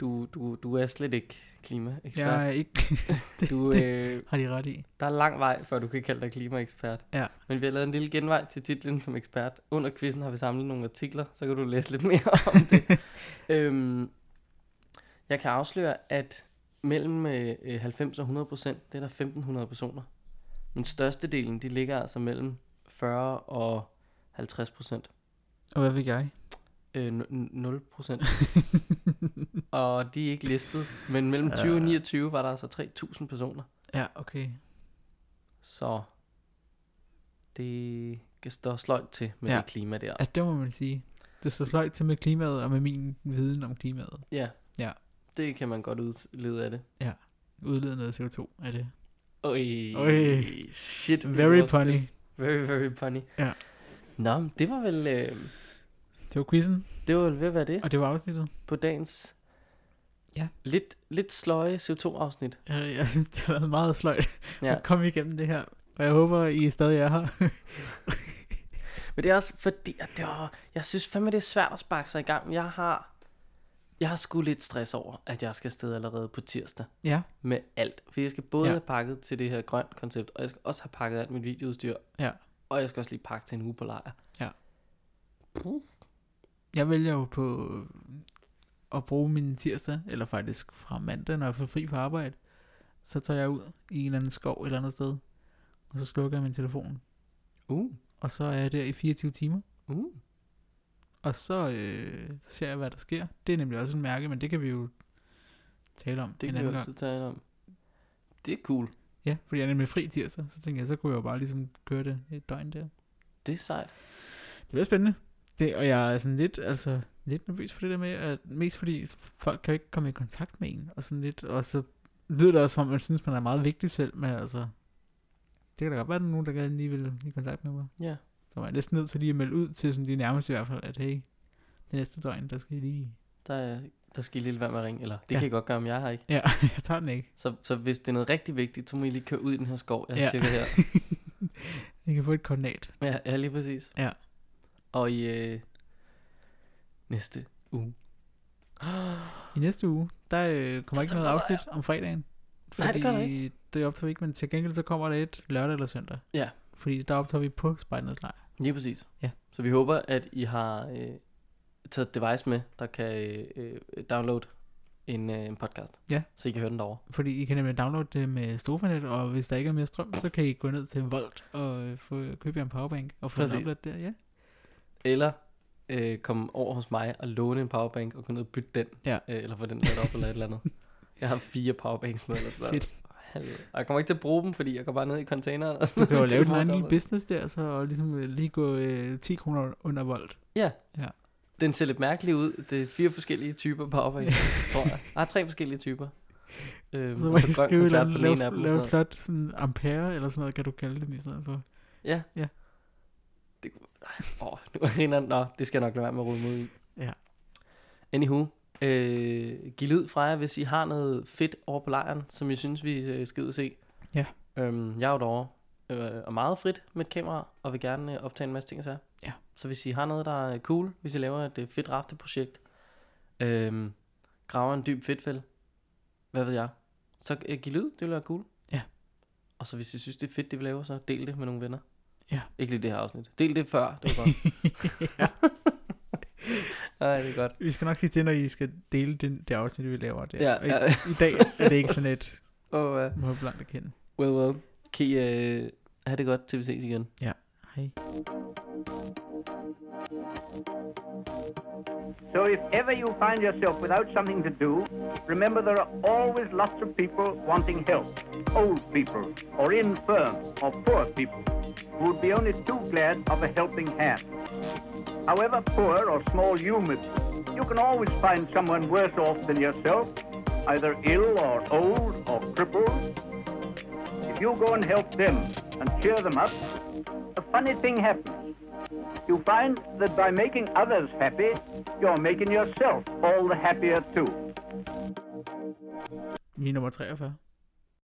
du, du, du er slet ikke klimaekspert. Jeg er ikke... du, øh, har de ret i. der er lang vej, før du kan kalde dig klimaekspert. Ja. Men vi har lavet en lille genvej til titlen som ekspert. Under quizzen har vi samlet nogle artikler, så kan du læse lidt mere om det. øhm, jeg kan afsløre, at mellem øh, 90 og 100 procent, det er der 1500 personer. Men størstedelen, de ligger altså mellem 40 og 50 procent. Og hvad fik jeg? Øh, n- n- 0 procent. og de er ikke listet. Men mellem 20 og 29 var der altså 3000 personer. Ja, okay. Så det kan stå sløjt til med Ja. ja. det klima der. Ja, det må man sige. Det står sløjt til med klimaet og med min viden om klimaet. Ja. Ja. Det kan man godt udlede af det. Udlede noget CO2 af det. Oj, Oj. shit. det Very var funny. Very, very funny. Ja. Nå, men det var vel, øh, Det var quizzen, det var vel ved at være det og det var afsnittet. på dagens Ja. lidt, lidt sløje CO2-afsnit. Jeg, jeg synes, det har været meget sløjt Ja. at komme igennem det her. Og jeg håber, I stadig er her. Men det er også fordi, at det var, jeg synes fandme, det er svært at sparke sig i gang. Jeg har, jeg har sgu lidt stress over, at jeg skal afsted allerede på tirsdag. ja. med alt. For jeg skal både Ja. have pakket til det her grønt koncept, og jeg skal også have pakket alt mit videoudstyr. Ja. Og jeg skal også lige pakke til en uge på lejr. Ja. Puh. Jeg vælger jo på at bruge min tirsdag, eller faktisk fra mandag, når jeg får fri fra arbejde. Så tager jeg ud i en eller anden skov et eller andet sted, og så slukker jeg min telefon. Uh. Og så er jeg der i 24 timer, Uh. Og så øh, ser jeg, hvad der sker. Det er nemlig også en mærke, men det kan vi jo tale om Det en kan vi anden jo altid tale om. Det er cool. Ja, fordi jeg er nemlig fri tirsdag, så tænker jeg, så kunne jeg jo bare ligesom køre det et døgn der. Det er sejt. Det bliver spændende. Det, og jeg er sådan lidt, altså, lidt nervøs for det der med, at mest fordi folk kan jo ikke komme i kontakt med en, og sådan lidt, og så lyder det også som om, man synes, man er meget vigtig selv, men altså, det kan da godt være, at der er nogen, der gerne lige vil i kontakt med mig. Ja. Så man er næsten nødt til lige at melde ud til sådan de nærmeste i hvert fald, at hey, det næste døgn, der skal I lige... Der, er, der skal I lige være med at ringe. Eller det Ja. kan I godt gøre, om jeg har ikke. Ja, jeg tager den ikke. Så, så hvis det er noget rigtig vigtigt, så må I lige køre ud i den her skov, jeg Ja. cirka her. I kan få et koordinat. Ja, ja, lige præcis. Ja. Og i øh, næste uge. I næste uge, der øh, kommer ikke noget afsnit om fredagen. Nej, det gør der fordi Det optager vi ikke, men til gengæld så kommer der et lørdag eller søndag. Ja. Fordi der optager vi på Spejdernes Lejr. Lige præcis. Ja. Så vi håber, at I har øh, taget et device med, der kan øh, øh, downloade en, øh, en podcast. Ja. Så I kan høre den derovre. Fordi I kan nemlig downloade det med Stofanet, og hvis der ikke er mere strøm, så kan I gå ned til Volt og øh, få, købe jer en powerbank og få den der. Ja. Eller øh, komme over hos mig og låne en powerbank og gå ned og bytte den. Ja. Øh, eller få den lavet op eller et eller andet. Jeg har fire powerbanks med. Eller sådan. Fedt. Helvede. Og jeg kommer ikke til at bruge dem, fordi jeg går bare ned i containeren. Og Du kan jo lave din egen lille business der, så og ligesom øh, lige gå øh, 10 kroner under Volt. Ja. Ja. Den ser lidt mærkelig ud. Det er fire forskellige typer powerbanks, tror jeg. Der er tre forskellige typer. Øhm, Så så grøn skrive lave, lave sådan noget. flot sådan ampere eller sådan noget, kan du kalde det i stedet for. Ja. Ja. Det, åh, nu er Nå, det skal jeg nok lade være med at rode mod i. Ja. Anywho, øh, giv lyd fra jer, hvis I har noget fedt over på lejren, som I synes, vi øh, skal ud og se. Ja. Øhm, jeg er jo derovre øh, og meget frit med et kamera, og vil gerne øh, optage en masse ting sager. Ja. Så hvis I har noget, der er cool, hvis I laver et øh, fedt rafteprojekt, øh, graver en dyb fedtfælde, hvad ved jeg, så øh, giv lyd, det vil være cool. Ja. Og så hvis I synes, det er fedt, det vi laver, så del det med nogle venner. Ja. Ikke lige det her afsnit. Del det før, det var godt. Nej, det er godt. Vi skal nok sige til, når I skal dele den, det afsnit, vi laver der. Ja, Og i, ja. I dag er det ikke sådan et, Og uh, må blankt at kende. well, well. Kan I uh, have det godt, til vi ses igen. Hej. So if ever you find yourself without something to do, remember there are always lots of people wanting help. Old people, or infirm, or poor people, who would be only too glad of a helping hand. However poor or small you may be, you can always find someone worse off than yourself, either ill or old or crippled. If you go and help them and cheer them up, a funny thing happens. You find that by making others happy, you're making yourself all the happier too. Min nummer 43.